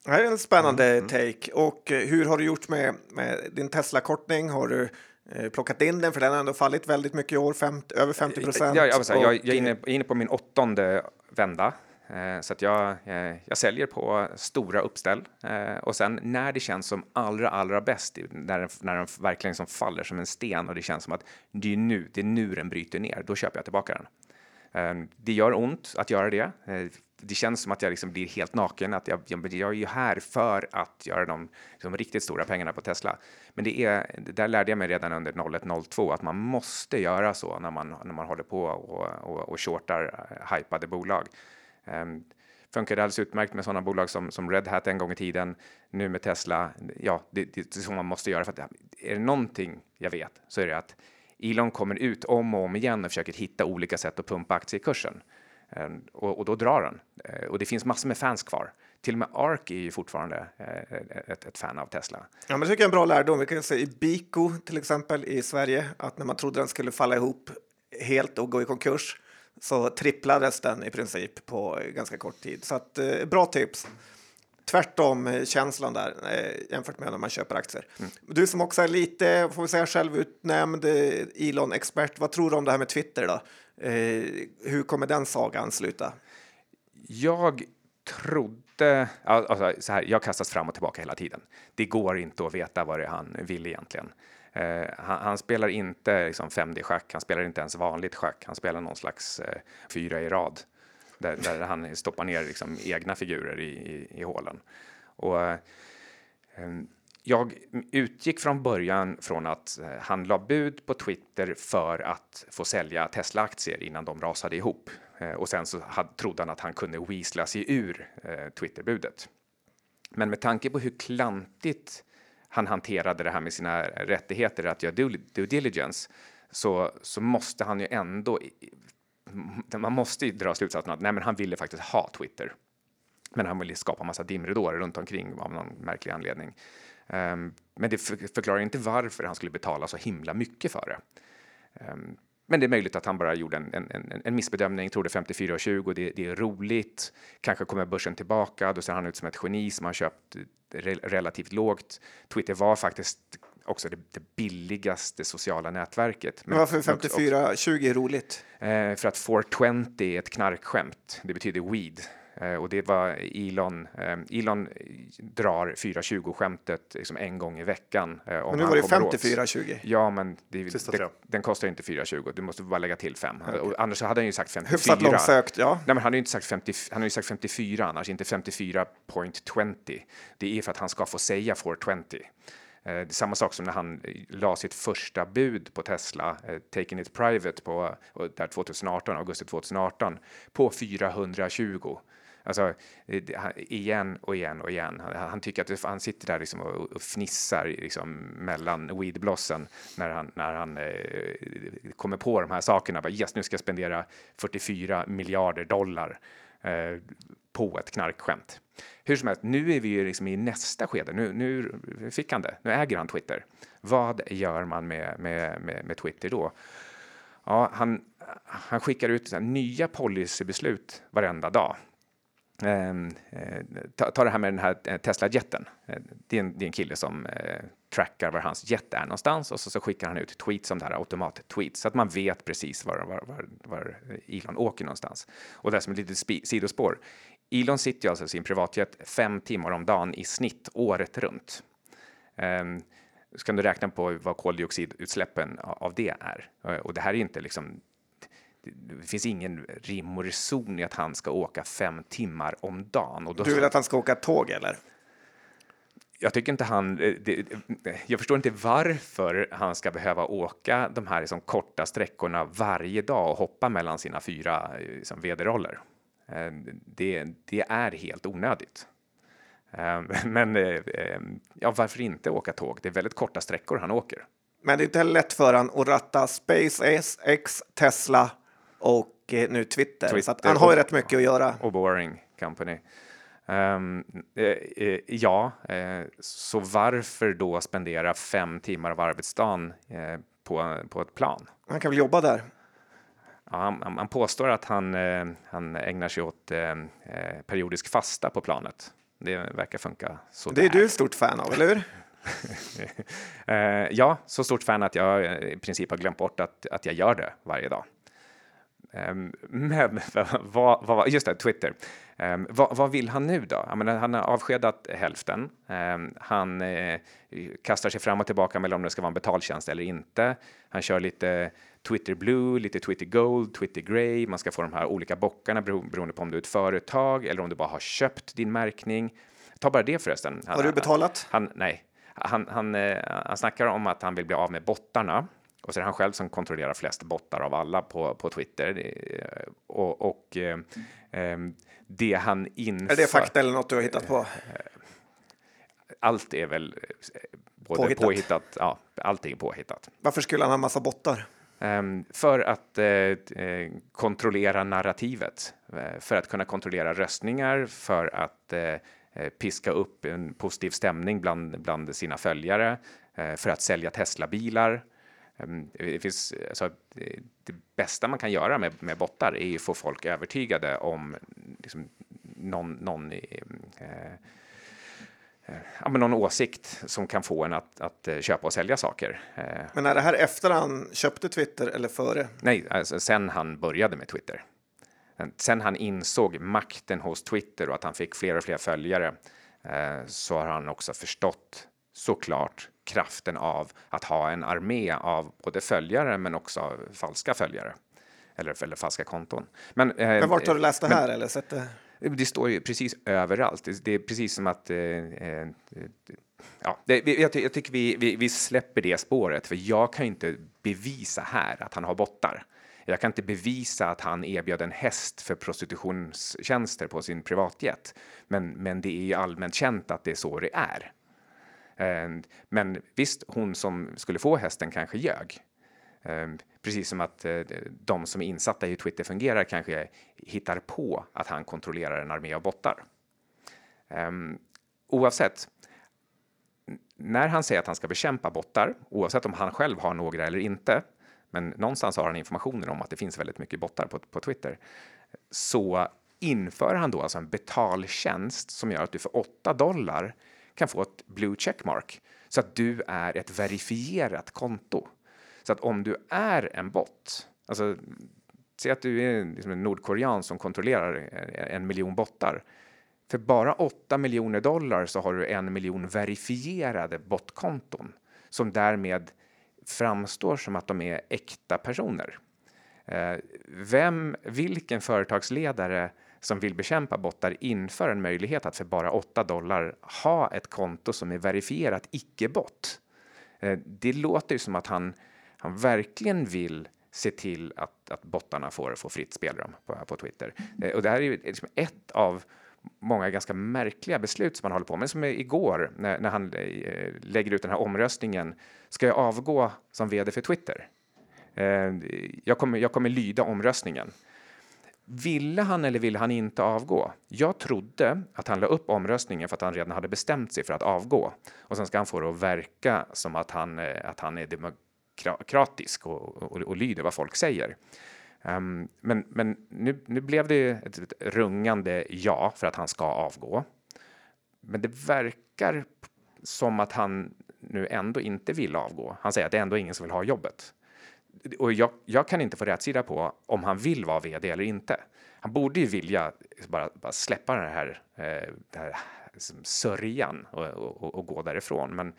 Det här är en spännande mm. take. Och eh, hur har du gjort med, med din Tesla-kortning? Har du eh, plockat in den? För den har ändå fallit väldigt mycket i år, 50, över 50 procent. Ja, jag, jag, jag, är inne, inne på min åttonde vända. Eh, så att jag, eh, jag säljer på stora uppställ eh, och sen när det känns som allra, allra bäst, när den, när den verkligen som faller som en sten och det känns som att det är nu, det är nu den bryter ner, då köper jag tillbaka den. Ehm, det gör ont att göra det. Eh, det känns som att jag liksom blir helt naken, att jag, jag, jag är ju här för att göra de liksom, riktigt stora pengarna på Tesla. Men det är, där lärde jag mig redan under 01 02 att man måste göra så när man, när man håller på och, och, och shortar eh, hypade bolag. Ehm, um, funkade alldeles utmärkt med sådana bolag som, som Red Hat en gång i tiden. Nu med Tesla, ja, det, det är så man måste göra. För att, är det någonting jag vet så är det att Elon kommer ut om och om igen och försöker hitta olika sätt att pumpa aktiekursen. Ehm, och, och, då drar den. Eh, och det finns massor med fans kvar. Till och med Ark är ju fortfarande eh, ett, ett, fan av Tesla. Ja, men det tycker jag är en bra lärdom. Vi kan se i Biko till exempel i Sverige att när man trodde den skulle falla ihop helt och gå i konkurs så tripplades den i princip på ganska kort tid. Så att, eh, bra tips tvärtom eh, känslan där eh, jämfört med när man köper aktier. Mm. Du som också är lite, får vi säga självutnämnd eh, Elon-expert, vad tror du om det här med Twitter då? Eh, hur kommer den sagan sluta? Jag trodde, alltså så här, jag kastas fram och tillbaka hela tiden. Det går inte att veta vad det är han vill egentligen. Eh, han, han, spelar inte liksom 5D-schack, han spelar inte ens vanligt schack, han spelar någon slags eh, fyra i rad där, där han stoppar ner liksom egna figurer i, i, i hålen. Och, eh, jag utgick från början från att eh, han la bud på Twitter för att få sälja Tesla-aktier innan de rasade ihop. Eh, och sen så hade, trodde han att han kunde weasla sig ur eh, Twitterbudet. Men med tanke på hur klantigt han hanterade det här med sina rättigheter att göra due, due diligence så, så måste han ju ändå. Man måste ju dra slutsatsen att nej, men han ville faktiskt ha Twitter. Men han ville skapa massa dimridåer runt omkring av någon märklig anledning. Um, men det förklarar inte varför han skulle betala så himla mycket för det. Um, men det är möjligt att han bara gjorde en, en, en missbedömning, trodde 54,20, det, det är roligt, kanske kommer börsen tillbaka, då ser han ut som ett geni som har köpt eh, re, relativt lågt. Twitter var faktiskt också det, det billigaste sociala nätverket. Men varför 54,20 är roligt? Eh, för att 420 är ett knarkskämt, det betyder weed. Eh, och det var Elon. Eh, Elon drar 420-skämtet liksom en gång i veckan. Eh, men nu var det 54-20. Ja, men det, det, den kostar inte 420. Du måste bara lägga till fem. Okay. Och annars hade han ju sagt 54. Hyfsat långsökt, ja. Nej, men han har ju inte sagt 50, han har ju sagt 54 annars, inte 54.20. Det är för att han ska få säga 420. Eh, samma sak som när han eh, la sitt första bud på Tesla, eh, Taking It Private, på, eh, där 2018, augusti 2018, på 420. Alltså, igen och igen och igen. Han, han tycker att han sitter där liksom och, och fnissar liksom mellan weedblossen när han, när han eh, kommer på de här sakerna. Bara, yes, nu ska jag spendera 44 miljarder dollar eh, på ett knarkskämt. Hur som helst, nu är vi ju liksom i nästa skede. Nu, nu fick han det. Nu äger han Twitter. Vad gör man med, med, med, med Twitter då? Ja, han, han skickar ut nya policybeslut varenda dag. Ehm, eh, ta, ta, det här med den här eh, Tesla-jätten, eh, det, är en, det är en kille som eh, trackar var hans jet är någonstans och så, så skickar han ut tweets om det här automat-tweets så att man vet precis var, var, var, var Elon åker någonstans. Och det är som ett litet sidospår. Elon sitter ju alltså i sin privatjet fem timmar om dagen i snitt året runt. Um, så du räkna på vad koldioxidutsläppen av det är. Och det här är inte liksom det finns ingen rim och reson i att han ska åka fem timmar om dagen. Och då du vill att han ska åka tåg eller? Jag tycker inte han. Eh, det, jag förstår inte varför han ska behöva åka de här liksom korta sträckorna varje dag och hoppa mellan sina fyra liksom, vd-roller. Eh, det, det, är helt onödigt. Eh, men ja, varför inte åka tåg? Det är väldigt korta sträckor han åker. Men det är inte lätt för han att ratta SpaceX, Tesla och eh, nu Twitter. Twitter. Så han har ju rätt mycket att göra. Och Boring Company. Um, eh, ja, eh, så varför då spendera fem timmar av arbetsdagen eh, på, på ett plan? Han kan väl jobba där? Ja, han, han påstår att han, eh, han ägnar sig åt periodisk fasta på planet. Det verkar funka så. Det är du stort fan av, eller hur? ja, så stort fan att jag i princip har glömt bort att, att jag gör det varje dag. Um, men vad, vad, just det, Twitter. Um, vad, vad, vill han nu då? Menar, han har avskedat hälften. Um, han eh, kastar sig fram och tillbaka mellan om det ska vara en betaltjänst eller inte. Han kör lite Twitter Blue, lite Twitter Gold, Twitter Grey. Man ska få de här olika bockarna beroende på om du är ett företag eller om du bara har köpt din märkning. Ta bara det förresten. Han, har du betalat? Han, nej, han, han, eh, han snackar om att han vill bli av med bottarna. Och så är det han själv som kontrollerar flest bottar av alla på, på Twitter. Och, och eh, ehm, det han inför... Är det fakta eller något du har hittat på? Allt är väl eh, både påhittat. påhittat ja, allting är påhittat. Varför skulle han ha massa bottar? Um, för att kontrollera narrativet, för att kunna kontrollera röstningar, för att piska upp en positiv stämning bland, bland sina följare, för att sälja Tesla-bilar. Ehm, det, finns, alltså, det bästa man kan göra med, med bottar är att få folk övertygade om liksom, någon, någon, eh, eh, någon åsikt som kan få en att, att eh, köpa och sälja saker. Eh, men är det här efter han köpte Twitter eller före? Nej, alltså, sen han började med Twitter. Sen han insåg makten hos Twitter och att han fick fler och fler följare eh, så har han också förstått såklart kraften av att ha en armé av både följare men också falska följare eller, eller falska konton. Men, eh, men vart har du läst det här? Men, eller sett det? det står ju precis överallt. Det, det är precis som att... Eh, eh, ja, det, jag, jag, tycker vi, vi, vi, släpper det spåret, för jag kan inte bevisa här att han har bottar. Jag kan inte bevisa att han erbjöd en häst för prostitutionstjänster på sin privatjet. Men, men det är ju allmänt känt att det är så det är. Ehm, men visst, hon som skulle få hästen kanske ljög. Ehm, precis som att eh, de som är insatta i hur Twitter fungerar kanske hittar på att han kontrollerar en armé av bottar. Ehm, oavsett, när han säger att han ska bekämpa bottar, oavsett om han själv har några eller inte, men någonstans har han informationen om att det finns väldigt mycket bottar på, på Twitter, så inför han då alltså en betaltjänst som gör att du för 8 dollar kan få ett blue checkmark så att du är ett verifierat konto. Så att om du är en bot, alltså säg att du är liksom en nordkorean som kontrollerar en miljon bottar. För bara 8 miljoner dollar så har du en miljon verifierade botkonton som därmed framstår som att de är äkta personer. Eh, vem, vilken företagsledare som vill bekämpa bottar inför en möjlighet att för bara 8 dollar ha ett konto som är verifierat icke-bot? Eh, det låter ju som att han han verkligen vill se till att, att bottarna får, får fritt spelrum på, på Twitter. Eh, och det här är ju liksom ett av många ganska märkliga beslut som han håller på med. Som igår när, när han eh, lägger ut den här omröstningen. Ska jag avgå som vd för Twitter? Jag, kommer, jag kommer lyda omröstningen. Ville han eller ville han inte avgå? Jag trodde att han la upp omröstningen för att han redan hade bestämt sig för att avgå. Och sen ska han få det att verka som att han, eh, att han är demokratisk och, och, och lyder vad folk säger. Um, men men nu, nu blev det ett, ett rungande ja för att han ska avgå. Men det verkar som att han nu ändå inte vill avgå. Han säger att det är ändå ingen som vill ha jobbet. Och jag, jag kan inte få rätsida på om han vill vara vd eller inte. Han borde ju vilja bara, bara släppa den här, eh, den här liksom sörjan och, och, och, gå därifrån. Men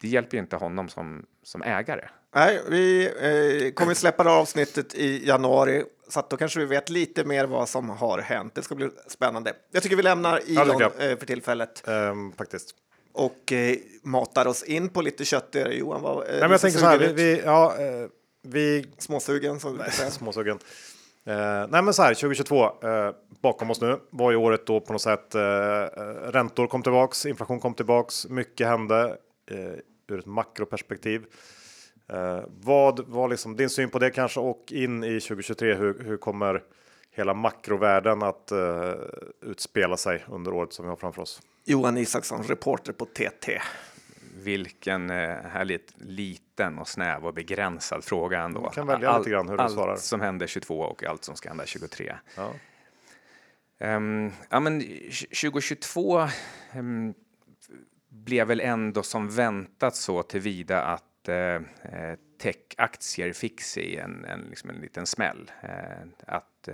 det hjälper ju inte honom som, som ägare. Nej, vi eh, kommer släppa det avsnittet i januari, så att då kanske vi vet lite mer vad som har hänt. Det ska bli spännande. Jag tycker vi lämnar Elon ja, eh, för tillfället. Um, faktiskt. Och eh, matar oss in på lite köttigare. Johan, vad, Nej, men jag tänker så här, vi, vi, ja, eh, vi... Småsugen, som Nej, småsugen. Eh, nej men så här, 2022 eh, bakom oss nu var ju året då på något sätt eh, räntor kom tillbaks, inflation kom tillbaks, mycket hände eh, ur ett makroperspektiv. Eh, vad var liksom din syn på det kanske och in i 2023? Hur, hur kommer hela makrovärlden att utspela sig under året som vi har framför oss? Johan Isaksson, reporter på TT. Vilken uh, härligt liten och snäv och begränsad fråga ändå. Du kan välja All, lite grann hur du allt svarar. Allt som hände 22 och allt som ska hända 23. Ja. Um, ja, men 2022 um, blev väl ändå som väntat så tillvida att Eh, eh, techaktier fick sig en, en, liksom en liten smäll. Eh, att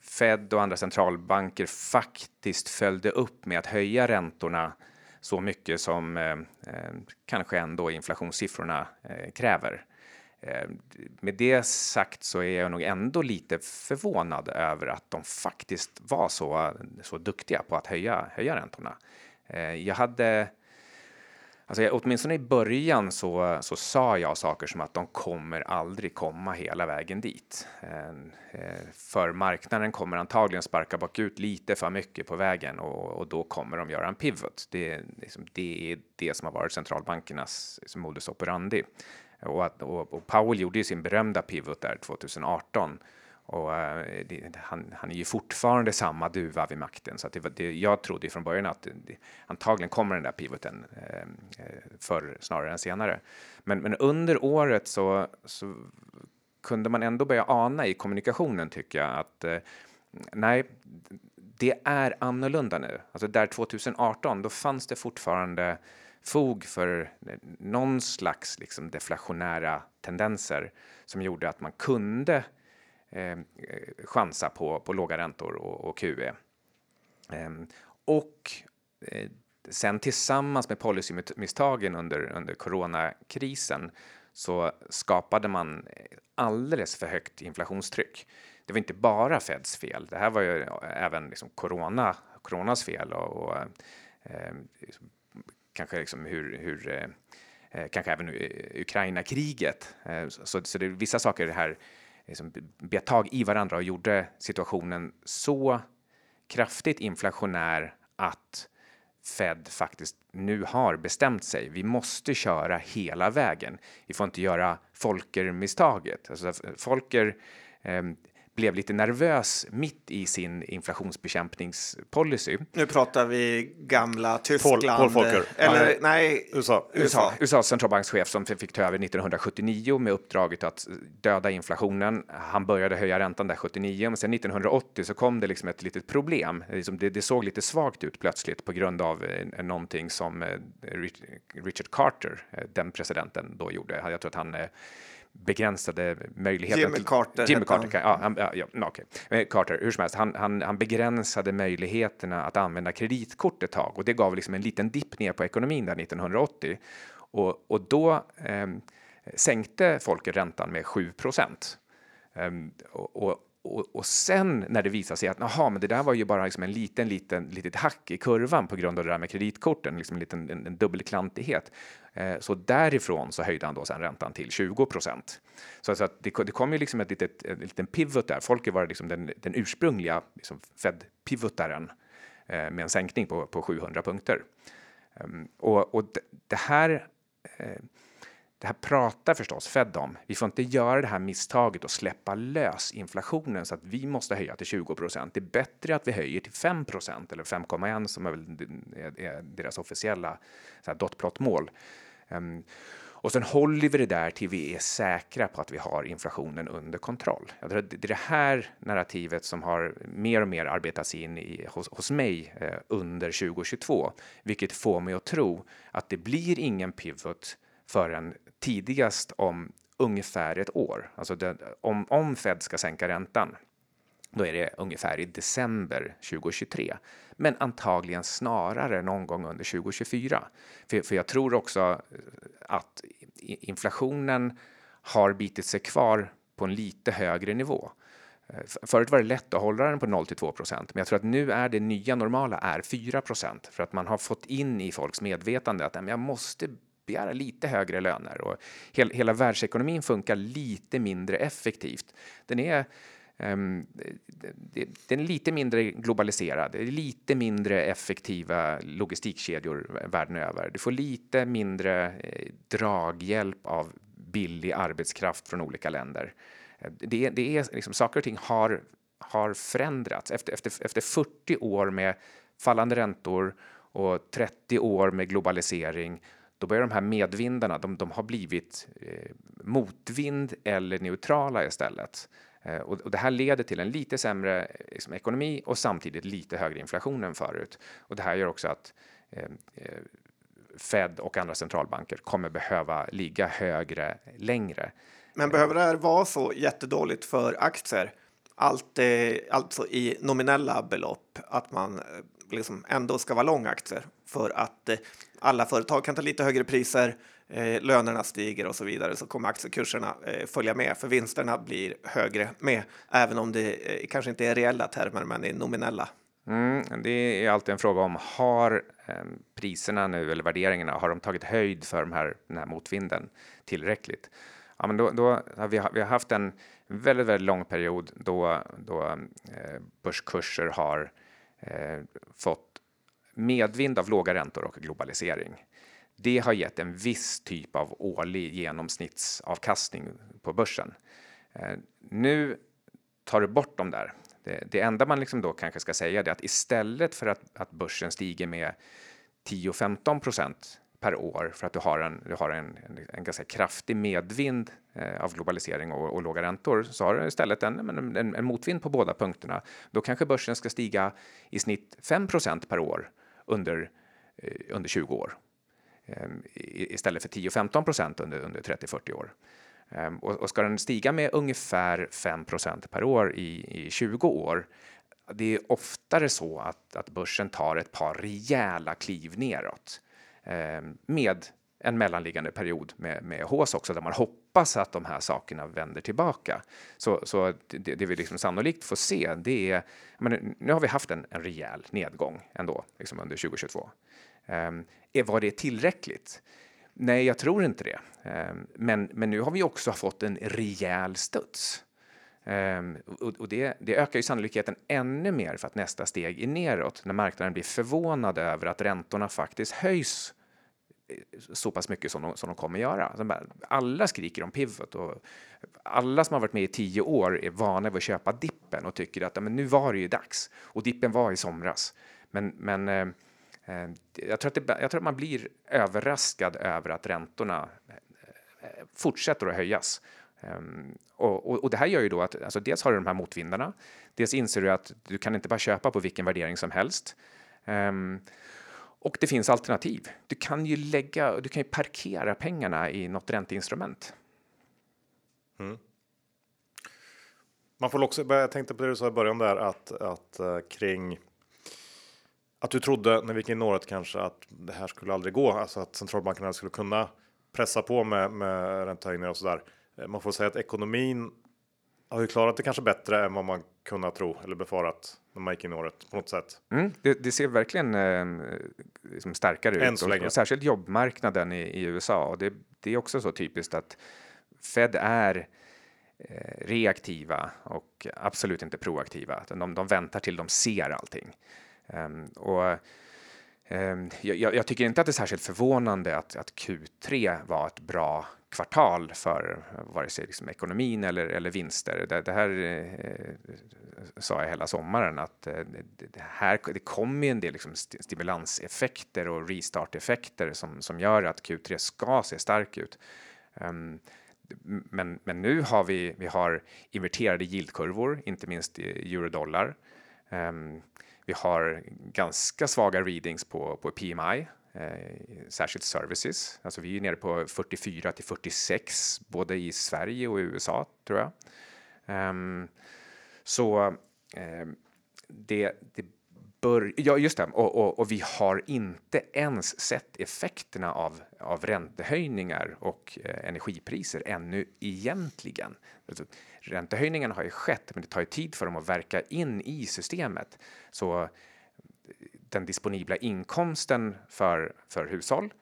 Fed och andra centralbanker faktiskt följde upp med att höja räntorna så mycket som eh, eh, kanske ändå inflationssiffrorna eh, kräver. Eh, med det sagt så är jag nog ändå lite förvånad över att de faktiskt var så, så duktiga på att höja, höja räntorna. Eh, jag hade Alltså, åtminstone i början så, så sa jag saker som att de kommer aldrig komma hela vägen dit. Eh, eh, för marknaden kommer antagligen sparka bakut lite för mycket på vägen och, och då kommer de göra en pivot. Det, liksom, det är det som har varit centralbankernas liksom, modus operandi. Och, att, och, och Powell gjorde ju sin berömda pivot där 2018 och eh, det, han, han, är ju fortfarande samma duva vid makten, så att det, det, jag trodde från början att det, antagligen kommer den där pivoten eh, eh, förr snarare än senare. Men, men under året så, så, kunde man ändå börja ana i kommunikationen tycker jag att eh, nej, det är annorlunda nu. Alltså där 2018, då fanns det fortfarande fog för eh, någon slags liksom deflationära tendenser som gjorde att man kunde eh, chansa på, på låga räntor och, och QE. Eh, och eh, sen tillsammans med policymisstagen under, under coronakrisen så skapade man alldeles för högt inflationstryck. Det var inte bara Feds fel. Det här var ju även liksom corona, coronas fel och, och eh, kanske liksom hur, hur eh, eh kanske även Ukraina-kriget. Eh, så, så det är vissa saker här liksom bet tag i varandra och gjorde situationen så kraftigt inflationär att Fed faktiskt nu har bestämt sig. Vi måste köra hela vägen. Vi får inte göra Folker-misstaget. Alltså, Folker eh, blev lite nervös mitt i sin inflationsbekämpningspolicy. Nu pratar vi gamla Tyskland. Paul, Paul Volcker. Eller nej, nej USA. USA. USAs centralbankschef som fick ta över 1979 med uppdraget att döda inflationen. Han började höja räntan där 79, men sen 1980 så kom det liksom ett litet problem. Det, det såg lite svagt ut plötsligt på grund av eh, någonting som eh, Richard Carter, eh, den presidenten, då gjorde. Jag tror att han begränsade möjligheter. Jimmy Carter. Jimmy Carter, ja, han, ja, ja, okay. Eh, Carter, hur som helst, han, han, han, begränsade möjligheterna att använda kreditkort ett tag och det gav liksom en liten dipp ner på ekonomin där 1980 och, och då eh, sänkte folket räntan med 7 procent. Um, och, och, och, och, sen när det visade sig att aha, men det där var ju bara liksom en liten, liten, litet hack i kurvan på grund av det där med kreditkorten, liksom en liten en, en dubbelklantighet. Eh, så därifrån så höjde han då sen räntan till 20 procent. Så, så att det, det kom ju liksom ett litet, en liten pivot där. Folke var liksom den, den ursprungliga liksom Fed-pivotaren eh, med en sänkning på, på 700 punkter. Um, och, och det här eh, det här pratar förstås Fed om. Vi får inte göra det här misstaget och släppa lös inflationen så att vi måste höja till 20 procent. Det är bättre att vi höjer till 5 procent eller 5,1 som är, väl, är deras officiella dotplot-mål. Um, och sen håller vi det där till vi är säkra på att vi har inflationen under kontroll. Det är det här narrativet som har mer och mer arbetats in i, hos, hos mig eh, under 2022, vilket får mig att tro att det blir ingen pivot förrän tidigast om ungefär ett år. Alltså det, om, om Fed ska sänka räntan, då är det ungefär i december 2023. Men antagligen snarare någon gång under 2024. För, för jag tror också eh, att inflationen har bitit sig kvar på en lite högre nivå. Eh, förut var det lätt att hålla den på 0 till 2 procent, men jag tror att nu är det nya normala är 4 procent för att man har fått in i folks medvetande att jag måste begära lite högre löner och hela världsekonomin funkar lite mindre effektivt. Den är Ehm, den är lite mindre globaliserad, det är lite mindre effektiva logistikkedjor världen över. Du får lite mindre eh, draghjälp av billig arbetskraft från olika länder. Eh, det, det är liksom, saker och ting har, har förändrats. Efter, efter, efter 40 år med fallande räntor och 30 år med globalisering då börjar de här medvindarna, de, de har blivit eh, motvind eller neutrala istället. Eh, och, det här leder till en lite sämre liksom, ekonomi och samtidigt lite högre inflation än förut. Och det här gör också att eh, eh Fed och andra centralbanker kommer behöva ligga högre längre. Men behöver det här vara så jättedåligt för aktier? Allt, eh, alltså i nominella belopp, att man eh, liksom ändå ska vara lång aktier för att eh, alla företag kan ta lite högre priser, eh, lönerna stiger och så vidare så kommer aktiekurserna eh, följa med för vinsterna blir högre med, även om det eh, kanske inte är reella termer men i nominella. Mm, det är alltid en fråga om har ehm, priserna nu eller värderingarna, har de tagit höjd för de här, den här motvinden tillräckligt? Ja, men då, då har vi, vi har haft en väldigt, väldigt lång period då, då eh, börskurser har eh, fått medvind av låga räntor och globalisering. Det har gett en viss typ av årlig genomsnittsavkastning på börsen. Eh, nu tar du bort dem där. Det, det enda man liksom då kanske ska säga är att istället för att, att börsen stiger med 10-15 procent per år för att du har en, du har en, en, en ganska kraftig medvind eh, av globalisering och, och, låga räntor så har du istället en, en, en, motvind på båda punkterna. Då kanske börsen ska stiga i snitt 5% per år under, eh, under 20 år Ehm, istället för 10-15 procent under, under 30-40 år. Ehm, och, och, ska den stiga med ungefär 5% per år i, i 20 år det är oftare så att, att börsen tar ett par rejäla kliv neråt eh, med en mellanliggande period med, med hås också där man hoppas att de här sakerna vänder tillbaka. Så, så det, det vi liksom sannolikt får se det är, men nu har vi haft en, en rejäl nedgång ändå liksom under 2022. Eh, var det tillräckligt? Nej, jag tror inte det. Ehm, men, men nu har vi också fått en rejäl studs. Um, och, och det, det, ökar ju sannolikheten ännu mer för att nästa steg är neråt när marknaden blir förvånad över att räntorna faktiskt höjs eh, så pass mycket som de, som de kommer göra. Alltså, alla skriker om pivot och alla som har varit med i tio år är vana vid att köpa dippen och tycker att men nu var det ju dags. Och dippen var i somras. Men, men ehm, Eh, jag, tror att det, jag tror att man blir överraskad över att räntorna eh, fortsätter att höjas. Um, och, och, och, det här gör ju då att alltså dels har du de här motvindarna. Dels inser du att du kan inte bara köpa på vilken värdering som helst. Um, och det finns alternativ. Du kan ju lägga, du kan ju parkera pengarna i något ränteinstrument. Mm. Man får också, jag tänkte på det du sa i början där att, att uh, kring att du trodde när vi gick in i året kanske att det här skulle aldrig gå, alltså att centralbankerna skulle kunna pressa på med, med räntehöjningar och så där. Eh, man får säga att ekonomin har ju klarat det kanske bättre än vad man kunnat tro eller befarat när man gick in i året på något sätt. Mm, det, det, ser verkligen eh, liksom starkare Än ut och, och, särskilt jobbmarknaden i, i USA och det, det, är också så typiskt att Fed är eh, reaktiva och absolut inte proaktiva. De, de väntar till de ser allting. Um, och um, jag, jag, tycker inte att det är särskilt förvånande att, att Q3 var ett bra kvartal för vare sig liksom ekonomin eller, eller vinster. Det, det här eh, sa jag hela sommaren att eh, det, här, det kommer en del liksom stimulanseffekter och restarteffekter som, som gör att Q3 ska se stark ut. Um, men, men nu har vi, vi har inverterade yieldkurvor, inte minst i eurodollar. Um, vi har ganska svaga readings på, på PMI eh, särskilt services. Alltså vi är nere på 44 till 46 både i Sverige och i USA tror jag. Um, så eh, det, det bör, ja just det, och, och, och, vi har inte ens sett effekterna av, av räntehöjningar och eh, energipriser ännu egentligen. Alltså, räntehöjningarna har ju skett, men det tar ju tid för dem att verka in i systemet. Så eh, den disponibla inkomsten för, för hushåll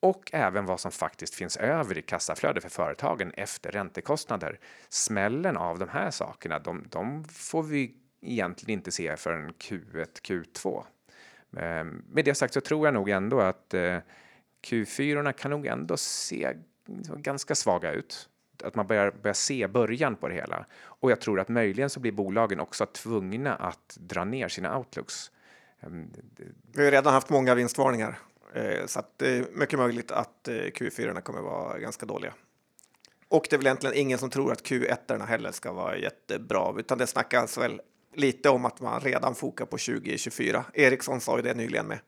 och även vad som faktiskt finns över i kassaflödet för företagen efter räntekostnader. Smällen av de här sakerna, de, de får vi egentligen inte se förrän Q1, Q2. Ehm, med det sagt så tror jag nog ändå att eh, Q4 kan nog ändå se ganska svaga ut. Att man börjar, börjar se början på det hela. Och jag tror att möjligen så blir bolagen också tvungna att dra ner sina outlooks. Ehm, Vi har redan haft många vinstvarningar eh, så att det är mycket möjligt att eh, Q4 kommer vara ganska dåliga. Och det är väl egentligen ingen som tror att Q1 heller ska vara jättebra, utan det snackas väl lite om att man redan fokar på 2024. Ericsson sa ju det nyligen med.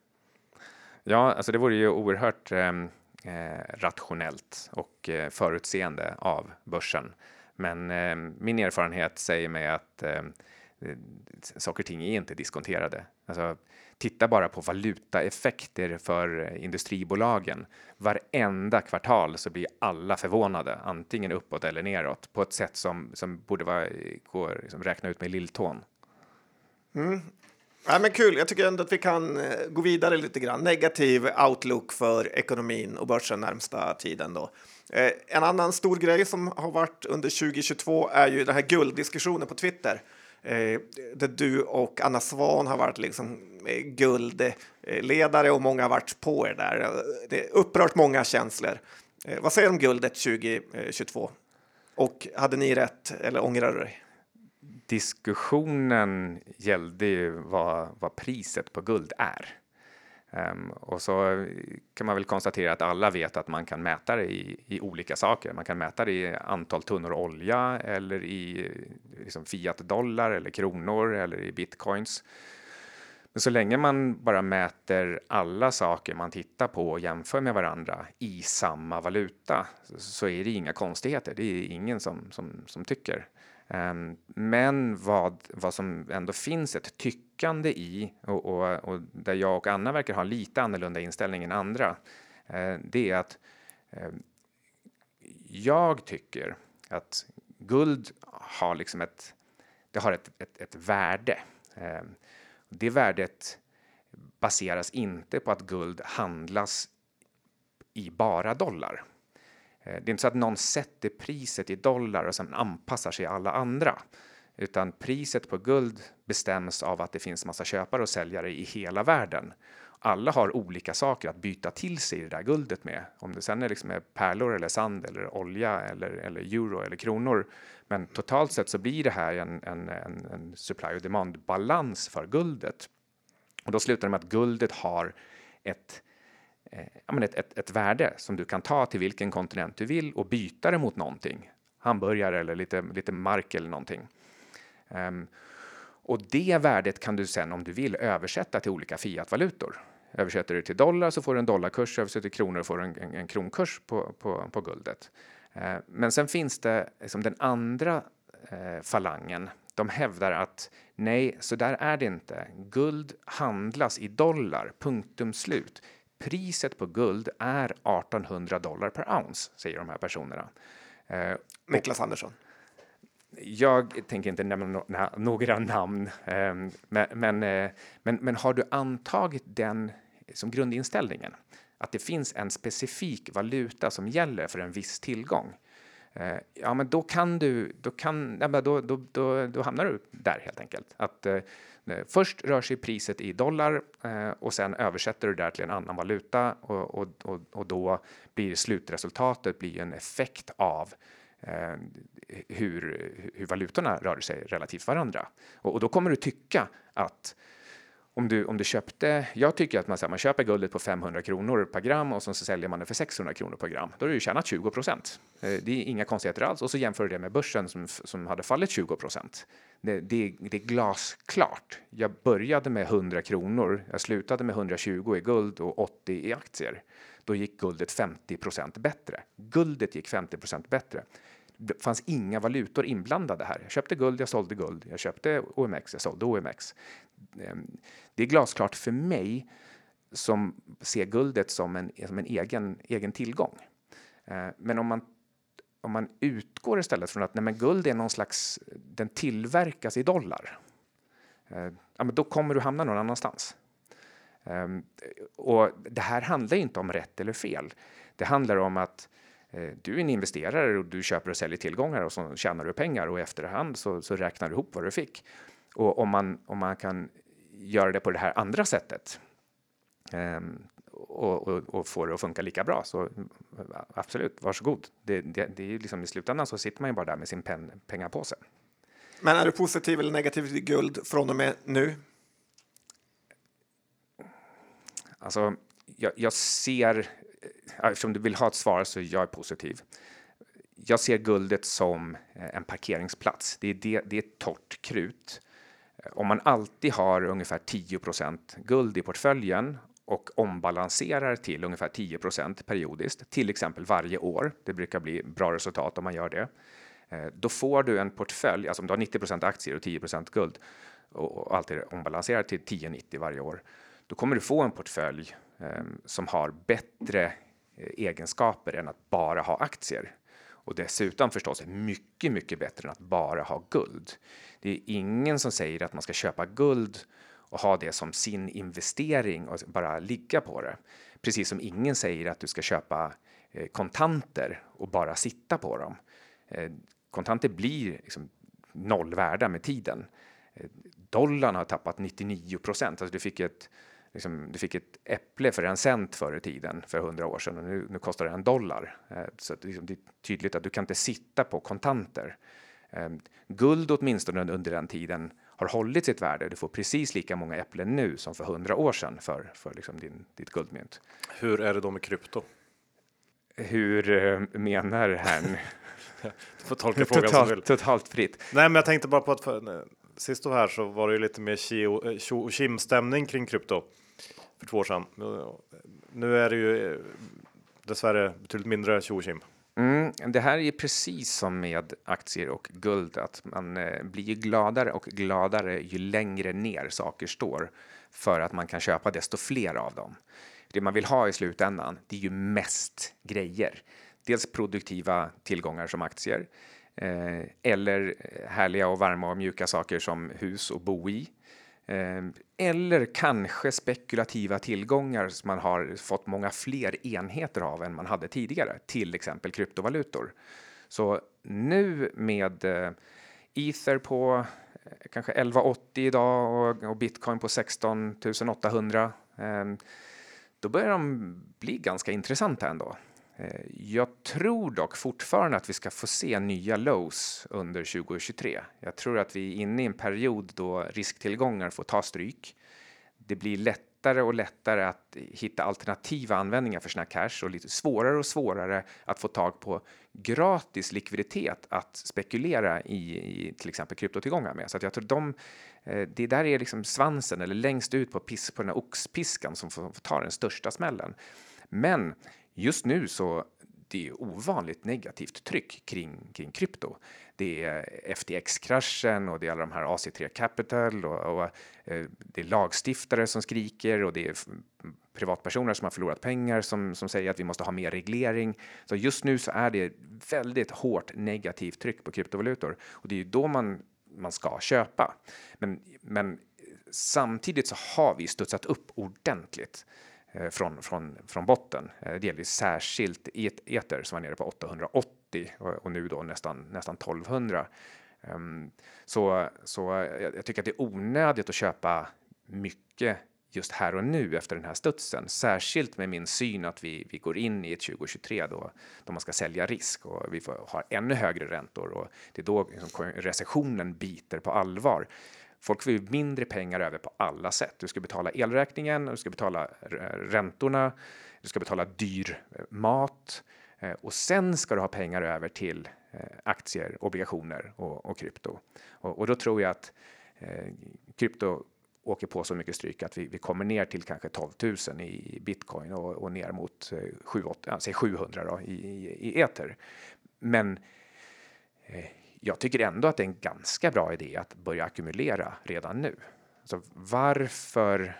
Ja, alltså det vore ju oerhört ehm, eh, rationellt och eh, förutseende av börsen. Men eh, min erfarenhet säger mig att ehm, Eh, saker och ting är inte diskonterade. Alltså, titta bara på valutaeffekter för industribolagen. Varenda kvartal så blir alla förvånade, antingen uppåt eller neråt, på ett sätt som, som borde vara, gå liksom räkna ut med lilltån. Mm. Ja, men kul, jag tycker ändå att vi kan eh, gå vidare lite grann. Negativ outlook för ekonomin och börsen närmsta tiden då. Eh, en annan stor grej som har varit under 2022 är ju den här gulddiskussionen på Twitter eh, där du och Anna Svan har varit liksom eh, guldledare och många har varit på er där. Det är upprört många känslor. Eh, vad säger du om guldet 2022? Och hade ni rätt eller ångrar du dig? Diskussionen gällde ju vad, vad priset på guld är. Um, och så kan man väl konstatera att alla vet att man kan mäta det i, i olika saker. Man kan mäta det i antal tunnor olja eller i liksom fiat dollar eller kronor eller i bitcoins. Men så länge man bara mäter alla saker man tittar på och jämför med varandra i samma valuta så är det inga konstigheter. Det är ingen som, som, som tycker. Ehm, men vad, vad som ändå finns ett tyckande i och, och, och där jag och Anna verkar ha lite annorlunda inställning än andra, eh, det är att ehm, jag tycker att guld har liksom ett, det har ett, ett, ett värde. Ehm, det värdet baseras inte på att guld handlas i bara dollar. Eh, det är inte så att någon sätter priset i dollar och sen anpassar sig alla andra, utan priset på guld bestäms av att det finns massa köpare och säljare i hela världen. Alla har olika saker att byta till sig det där guldet med, om det sen är liksom pärlor eller sand eller olja eller, eller euro eller kronor. Men totalt sett så blir det här en, en, en, en supply och demand balans för guldet. Och då slutar det med att guldet har ett eh, ett, ett, ett värde som du kan ta till vilken kontinent du vill och byta det mot någonting. Hamburgare eller lite, lite mark eller någonting. Um, och det värdet kan du sen om du vill översätta till olika fiatvalutor. Översätter du till dollar så får du en dollarkurs, översätter till kronor får du en, en, en kronkurs på, på, på guldet. Eh, men sen finns det liksom den andra eh, falangen. De hävdar att nej, så där är det inte. Guld handlas i dollar, punktum slut priset på guld är 1800 dollar per ounce, säger de här personerna. Eh, Niklas Andersson. Jag tänker inte nämna no några namn, eh, men, men, eh, men, men, har du antagit den som grundinställningen, att det finns en specifik valuta som gäller för en viss tillgång, Eh, ja, men då kan du, då kan, ja, då, då, då, då hamnar du där helt enkelt. Att eh, eh, först rör sig priset i dollar eh, och sen översätter du det till en annan valuta och, och, och, och då blir slutresultatet blir en effekt av eh, hur, hur valutorna rör sig relativt varandra. Och, och då kommer du tycka att om du, om du köpte, jag tycker att man, här, man köper guldet på 500 kronor per gram och så, så säljer man det för 600 kronor per gram. Då har du tjänat 20 procent. Eh, det är inga konstigheter alls. Och så jämför du det med börsen som, som hade fallit 20 procent. Det, det, det, är glasklart. Jag började med 100 kronor, jag slutade med 120 i guld och 80 i aktier. Då gick guldet 50 procent bättre. Guldet gick 50 procent bättre det fanns inga valutor inblandade här. Jag köpte guld, jag sålde guld. Jag köpte OMX, jag sålde OMX. Ehm, det är glasklart för mig som ser guldet som en, som en egen, egen tillgång. Ehm, men om man, om man utgår istället från att nej, men guld är någon slags, den tillverkas i dollar. Ehm, ja, men då kommer du hamna någon annanstans. Och det här handlar inte om rätt eller fel. Det handlar om att Eh, du är en investerare och du köper och säljer tillgångar och så tjänar du pengar och i efterhand så, så räknar du ihop vad du fick. Och om man, om man kan göra det på det här andra sättet um, och, och, och få det att funka lika bra så absolut, varsågod. Det, det, det är ju liksom i slutändan så sitter man ju bara där med sin pen, pengapåse. Men är du positiv eller negativ till guld från och med nu? Alltså, jag, jag ser eftersom du vill ha ett svar så jag är positiv. Jag ser guldet som eh, en parkeringsplats. Det är, det, det är torrt krut. Om man alltid har ungefär 10% guld i portföljen och ombalanserar till ungefär 10% periodiskt, till exempel varje år. Det brukar bli bra resultat om man gör det. Eh, då får du en portfölj, alltså om du har 90% aktier och 10% guld och alltid ombalanserar till 10-90 varje år. Då kommer du få en portfölj eh, som har bättre Eh, egenskaper än att bara ha aktier. Och dessutom förstås mycket, mycket bättre än att bara ha guld. Det är ingen som säger att man ska köpa guld och ha det som sin investering och bara ligga på det. Precis som ingen säger att du ska köpa eh, kontanter och bara sitta på dem. Eh, kontanter blir liksom noll värda med tiden. Dollarn har tappat 99 procent. Alltså du fick ett liksom, du fick ett äpple för en cent förr i tiden, för hundra år sedan, och nu, nu kostar det en dollar. Eh, så att, liksom, det är tydligt att du kan inte sitta på kontanter. Eh, guld åtminstone under den tiden har hållit sitt värde. Du får precis lika många äpplen nu som för hundra år sedan för, för liksom din, ditt guldmynt. Hur är det då med krypto? Hur eh, menar herrn? du får tolka frågan totalt, som vill. Totalt fritt. Nej, men jag tänkte bara på att för, sist du var här så var det ju lite mer tjo och stämning kring krypto för två år sedan. Nu är det ju eh, dessvärre betydligt mindre tjo och. Mm, det här är precis som med aktier och guld, att man eh, blir gladare och gladare ju längre ner saker står för att man kan köpa desto fler av dem. Det man vill ha i slutändan, det är ju mest grejer. Dels produktiva tillgångar som aktier eh, eller eh, härliga och varma och mjuka saker som hus och bo i. Ehm, eller kanske spekulativa tillgångar som man har fått många fler enheter av än man hade tidigare, till exempel kryptovalutor. Så nu med eh, ether på eh, kanske 1180 idag och, bitcoin på 16 800 ehm, då börjar de bli ganska intressanta ändå. Eh, jag tror dock fortfarande att vi ska få se nya lows under 2023. Jag tror att vi är inne i en period då risktillgångar får ta stryk. Det blir lättare och lättare att hitta alternativa användningar för sina cash och lite svårare och svårare att få tag på gratis likviditet att spekulera i, i till exempel kryptotillgångar med. Så att jag tror de, eh, det där är liksom svansen eller längst ut på, piss, på den här oxpiskan som får, får ta den största smällen. Men Just nu så det är ovanligt negativt tryck kring, kring krypto. Det är FTX-kraschen och det är alla de här AC3 Capital och, och eh, det är lagstiftare som skriker och det är privatpersoner som har förlorat pengar som, som säger att vi måste ha mer reglering. Så just nu så är det väldigt hårt negativt tryck på kryptovalutor och det är ju då man, man ska köpa. Men, men eh, samtidigt så har vi studsat upp ordentligt. Eh, från, från, från botten. Eh, det gäller särskilt Eter som var nere på 880 och, nu då nästan, nästan 1200. Ehm, så så jag, jag, tycker att det är onödigt att köpa mycket just här och nu efter den här studsen, särskilt med min syn att vi, vi går in i ett 2023 då, då man ska sälja risk och vi får, har ännu högre räntor och det är då liksom, recessionen biter på allvar. Folk får ju mindre pengar över på alla sätt. Du ska betala elräkningen, du ska betala eh, räntorna, du ska betala dyr eh, mat eh, och sen ska du ha pengar över till aktier, obligationer och, och krypto. Och, och, då tror jag att eh, krypto åker på så mycket stryk att vi, vi kommer ner till kanske 12 000 i bitcoin och, och ner mot eh, 7, 8, alltså 700 då, i, i, i eter. Men eh, jag tycker ändå att det är en ganska bra idé att börja ackumulera redan nu. Så varför,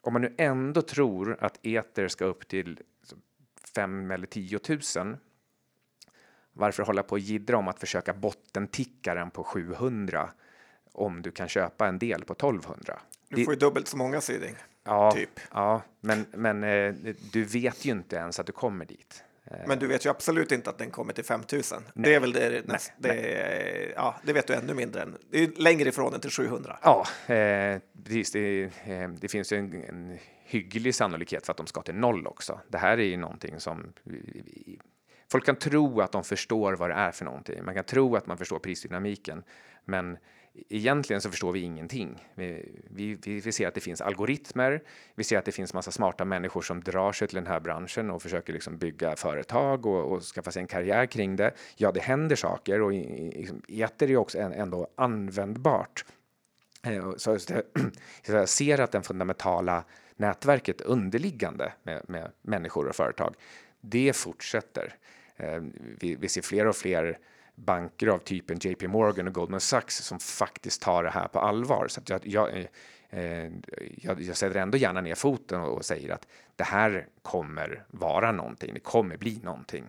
om man nu ändå tror att eter ska upp till 5 eller 10 000, varför hålla på och jiddra om att försöka bottenticka den på 700 om du kan köpa en del på 1200? Du får ju dubbelt så många Syding. Ja, typ. ja men, men eh, du vet ju inte ens att du kommer dit. Men du vet ju absolut inte att den kommer till 5000. Det är väl det, nej, det, ja, det vet du ännu mindre än. Det är längre ifrån än till 700. Ja, eh, precis. Det, eh, det finns ju en, en, hygglig sannolikhet för att de ska till noll också. Det här är ju någonting som folk kan tro att de förstår vad det är för någonting. Man kan tro att man förstår prisdynamiken, men egentligen så förstår vi ingenting. Vi, vi, vi, ser att det finns algoritmer. Vi ser att det finns massa smarta människor som drar sig till den här branschen och försöker liksom bygga företag och, och skaffa sig en karriär kring det. Ja, det händer saker och liksom, eter är också ändå användbart. Eh, så jag ser att den fundamentala nätverket underliggande med, med människor och företag, det fortsätter. Eh, vi, vi ser fler och fler banker av typen JP Morgan och Goldman Sachs som faktiskt tar det här på allvar. Så jag, jag, eh, eh, jag, jag sätter ändå gärna ner foten och, och, säger att det här kommer vara någonting. Det kommer bli någonting.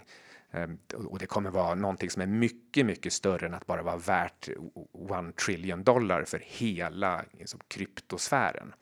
Eh, och det kommer vara någonting som är mycket, mycket större än att bara vara värt one trillion dollar för hela liksom, kryptosfären.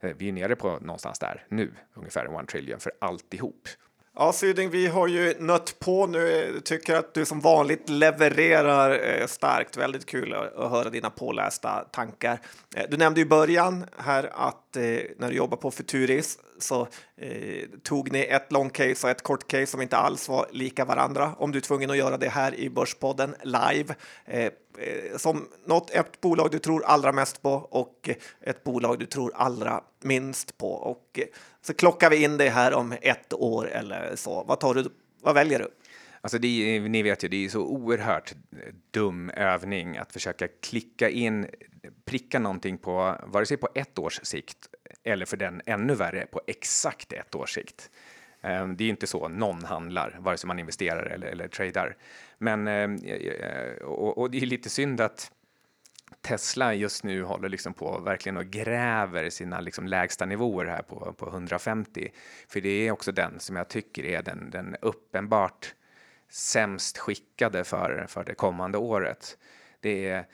Eh, vi är nere på någonstans där nu, ungefär one trillion för alltihop. Ja, Syding, vi har ju nött på nu. Tycker att du som vanligt levererar eh, starkt. Väldigt kul att, höra dina pålästa tankar. Eh, du nämnde i början här att eh, när du jobbar på Futuris så eh, tog ni ett långt case och ett kort case som inte alls var lika varandra. Om du är tvungen att göra det här i Börspodden live eh, eh, som något, ett bolag du tror allra mest på och ett bolag du tror allra minst på. Och eh, så klockar vi in det här om ett år eller så. Vad tar du? Vad väljer du? Alltså det ni vet ju, det är så oerhört dum övning att försöka klicka in pricka någonting på vare sig på ett års sikt eller för den ännu värre på exakt ett års sikt. Ehm, det är inte så någon handlar, vare sig man investerar eller, eller tradar. Men, ehm, eh, och, och det är lite synd att Tesla just nu håller liksom på verkligen och gräver sina liksom lägsta nivåer här på, på 150. För det är också den som jag tycker är den, den uppenbart sämst skickade för, för det kommande året. Det är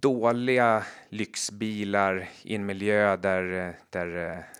dåliga lyxbilar i en miljö där, där...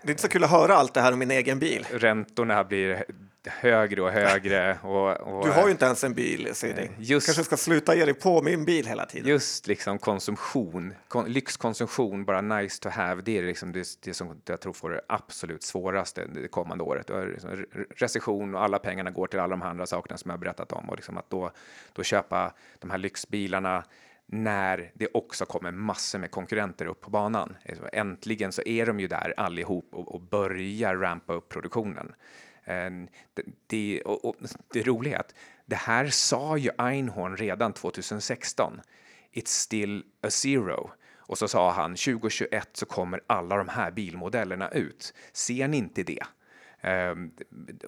Det är inte så kul att höra allt det här om min egen bil. Räntorna blir högre och högre. Och, och, du har ju inte ens en bil, Sidi. Just, kanske ska sluta ge dig på min bil hela tiden. Just liksom konsumtion, kon, lyxkonsumtion, bara nice to have, det är liksom det, det som jag tror får det absolut svåraste det kommande året. Liksom recession och alla pengarna går till alla de andra sakerna som jag berättat om och liksom att då, då köpa de här lyxbilarna när det också kommer massor med konkurrenter upp på banan. Alltså, äntligen så är de ju där allihop och, och börjar rampa upp produktionen. Ehm, det, det, och, och det roliga är att det här sa ju Einhorn redan 2016. It's still a zero. Och så sa han 2021 så kommer alla de här bilmodellerna ut. Ser ni inte det? Ehm,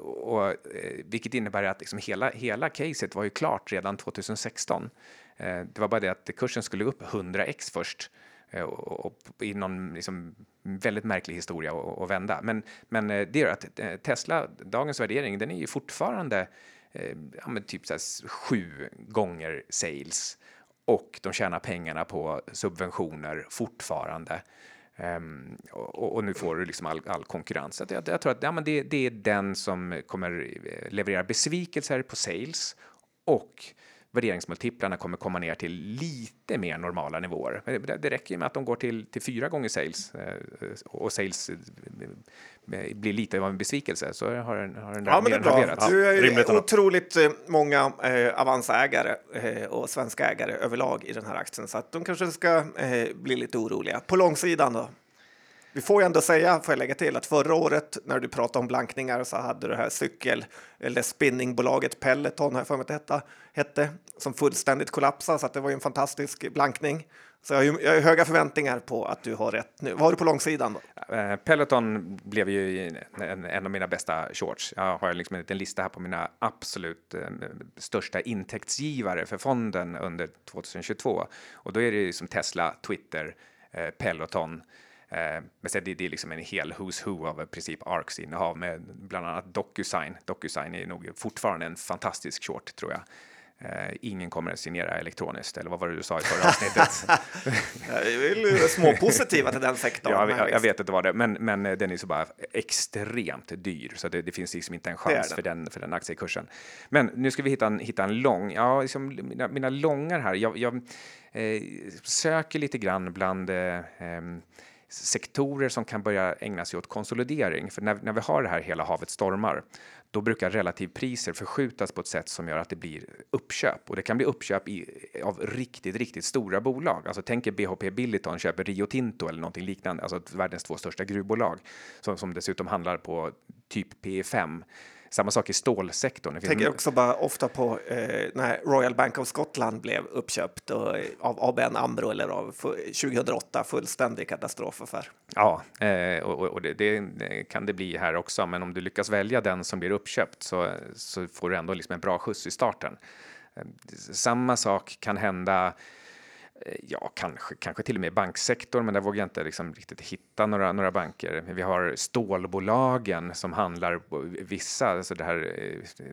och, eh, vilket innebär att liksom hela, hela caset var ju klart redan 2016. Ehm, det var bara det att kursen skulle upp 100x först eh, och, och, i någon liksom, väldigt märklig historia att vända. Men, men eh, det gör att eh, Tesla, dagens värdering, den är ju fortfarande eh, ja, men typ så sju gånger sales och de tjänar pengarna på subventioner fortfarande. Um, och, och, nu får du liksom all, all konkurrens. Så jag, jag, tror att ja, men det, det, är den som kommer eh, leverera besvikelser på sales och värderingsmultiplarna kommer komma ner till lite mer normala nivåer. Det, det räcker med att de går till, till fyra gånger sales eh, och sales eh, blir lite av en besvikelse så har den, har den där ja, men det är bra. Du är ja, otroligt eh, många eh, avansägare eh, och svenska ägare överlag i den här aktien så att de kanske ska eh, bli lite oroliga. På långsidan då? Vi får ju ändå säga, får jag lägga till, att förra året när du pratade om blankningar så hade du det här cykel eller spinningbolaget Peloton, har jag för mig att det hette, som fullständigt kollapsade, så att det var ju en fantastisk blankning. Så jag har, ju, jag har höga förväntningar på att du har rätt nu. Vad har du på långsidan? Då? Eh, Peloton blev ju en, en, av mina bästa shorts. Jag har liksom en liten lista här på mina absolut eh, största intäktsgivare för fonden under 2022. Och då är det ju som Tesla, Twitter, eh, Peloton, Eh, men det, det är liksom en hel who's who av i princip ARKs innehav med bland annat DocuSign. DocuSign är nog fortfarande en fantastisk short tror jag. Uh, ingen kommer att signera elektroniskt, eller vad var det du sa i förra avsnittet? Småpositiva till den sektorn. ja, jag, jag, vet att det var det, men, men eh, den är så bara extremt dyr, så det, det finns liksom inte en chans för den, för den aktiekursen. Men nu ska vi hitta en, hitta en lång, ja, liksom mina, mina långar här, jag, jag eh, söker lite grann bland eh, ehm, sektorer som kan börja ägna sig åt konsolidering. För när, när vi har det här hela havet stormar, då brukar relativpriser förskjutas på ett sätt som gör att det blir uppköp. Och det kan bli uppköp i, av riktigt, riktigt stora bolag. Alltså tänk er BHP Billiton köper Rio Tinto eller någonting liknande, alltså världens två största gruvbolag som, som dessutom handlar på typ P5 samma sak i stålsektorn. Jag tänker också bara ofta på eh, när Royal Bank of Scotland blev uppköpt och, av ABN Amro eller av 2008, fullständig katastrofaffär. Ja, eh, och, och det, det, kan det bli här också, men om du lyckas välja den som blir uppköpt så, så får du ändå liksom en bra skjuts i starten. Eh, samma sak kan hända Eh, ja, kanske, kanske till och med banksektorn, men där vågar jag inte liksom riktigt hitta några, några banker. Vi har stålbolagen som handlar på vissa, alltså det här eh,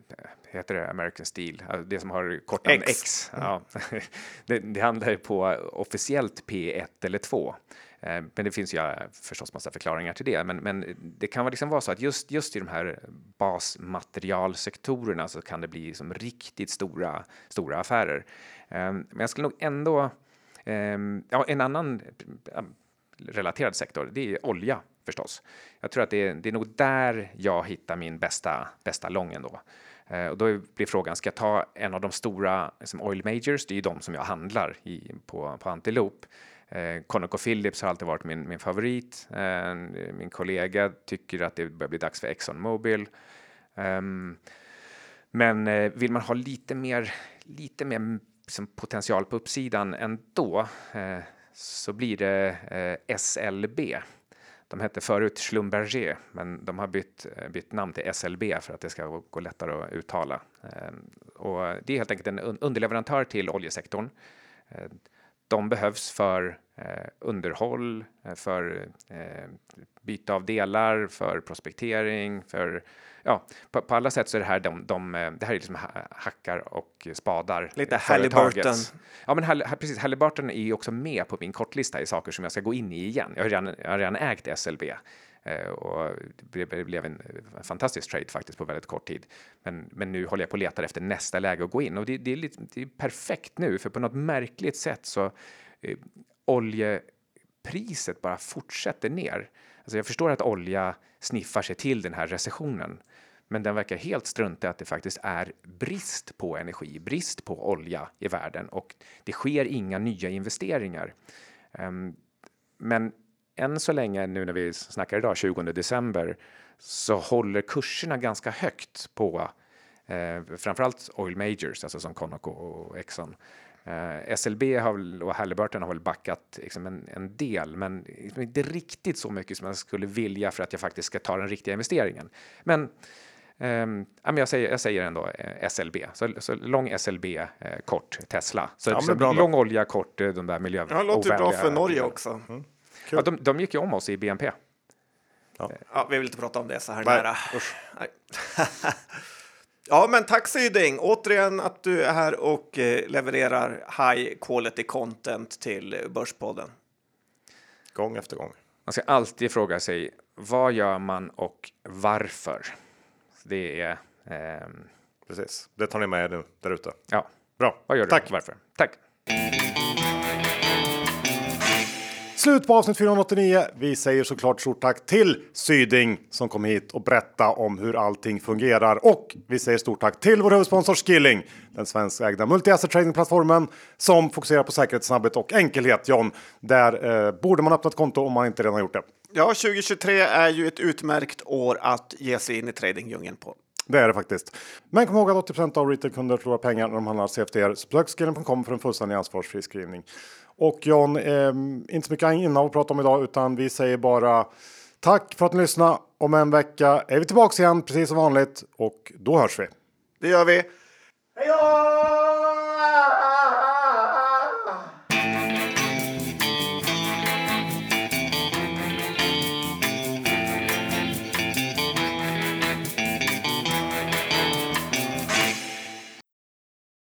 heter det American Steel, det som har kortnamn X. X. Ja. det, det handlar på officiellt P1 eller 2. Eh, men det finns ju förstås massa förklaringar till det. Men, men det kan liksom vara så att just, just i de här basmaterialsektorerna så kan det bli liksom riktigt stora, stora affärer. Men jag skulle nog ändå Ehm, ja, en annan relaterad sektor, det är olja förstås. Jag tror att det är, det är nog där jag hittar min bästa, bästa lång ändå. Eh, och då blir frågan, ska jag ta en av de stora liksom oil majors? Det är ju de som jag handlar i, på, på Antilope. Eh, ConocoPhillips har alltid varit min, min favorit. Eh, min kollega tycker att det börjar bli dags för Exxon Mobil. Eh, men eh, vill man ha lite mer, lite mer liksom potential på uppsidan ändå, eh, så blir det eh, SLB. De hette förut Schlumberger, men de har bytt, eh, bytt namn till SLB för att det ska gå lättare att uttala. Eh, och det är helt enkelt en underleverantör till oljesektorn. Eh, de behövs för eh, underhåll, eh, för eh, byte av delar, för prospektering, för ja, på, på, alla sätt så är det här de, de det här är liksom hackar och spadar. Lite Halliburton. Ja, men Hall, precis. Halliburton är ju också med på min kortlista i saker som jag ska gå in i igen. Jag har redan, jag har redan ägt SLB eh, och det blev en fantastisk trade faktiskt på väldigt kort tid. Men, men nu håller jag på och letar efter nästa läge att gå in och det, det är, lite, det är perfekt nu för på något märkligt sätt så eh, oljepriset bara fortsätter ner. Alltså jag förstår att olja sniffar sig till den här recessionen, men den verkar helt strunta i att det faktiskt är brist på energi, brist på olja i världen och det sker inga nya investeringar. Ehm, men än så länge, nu när vi snackar idag, 20 december, så håller kurserna ganska högt på eh, framförallt oil majors, alltså som Conoco och Exxon. Eh, SLB har, och Halliburton har väl backat liksom en, en, del, men liksom inte riktigt så mycket som jag skulle vilja för att jag faktiskt ska ta den riktiga investeringen. Men Um, jag, säger, jag säger ändå eh, SLB, så, så lång SLB, eh, kort Tesla. Så ja, liksom, bra, lång olja, kort eh, de där miljöovänliga. Ja, låter bra för Norge också. Mm. Ja, de, de gick ju om oss i BNP. Ja. ja. vi vill inte prata om det så här Nej. nära. Nej. Ja, men tack Syding! Återigen att du är här och eh, levererar high quality content till Börspodden. Gång efter gång. Man ska alltid fråga sig vad gör man och varför? Det är... Ehm... Precis, det tar ni med er nu där ute. Ja. Bra. Vad gör du? Tack. Varför? Tack. Slut på avsnitt 489. Vi säger såklart stort tack till Syding som kom hit och berätta om hur allting fungerar. Och vi säger stort tack till vår huvudsponsor Skilling, den svenskägda multi-asset tradingplattformen som fokuserar på säkerhet, snabbhet och enkelhet. John, där eh, borde man öppna ett konto om man inte redan gjort det. Ja, 2023 är ju ett utmärkt år att ge sig in i tradingdjungeln på. Det är det faktiskt. Men kom ihåg att 80% av retailkunder förlorar pengar när de handlar CFDR. Så besök skilling.com för en fullständig ansvarsfri skrivning. Och John, eh, inte så mycket innan att prata om idag, utan vi säger bara tack för att ni lyssnade. Om en vecka är vi tillbaka igen, precis som vanligt, och då hörs vi. Det gör vi. Hej då!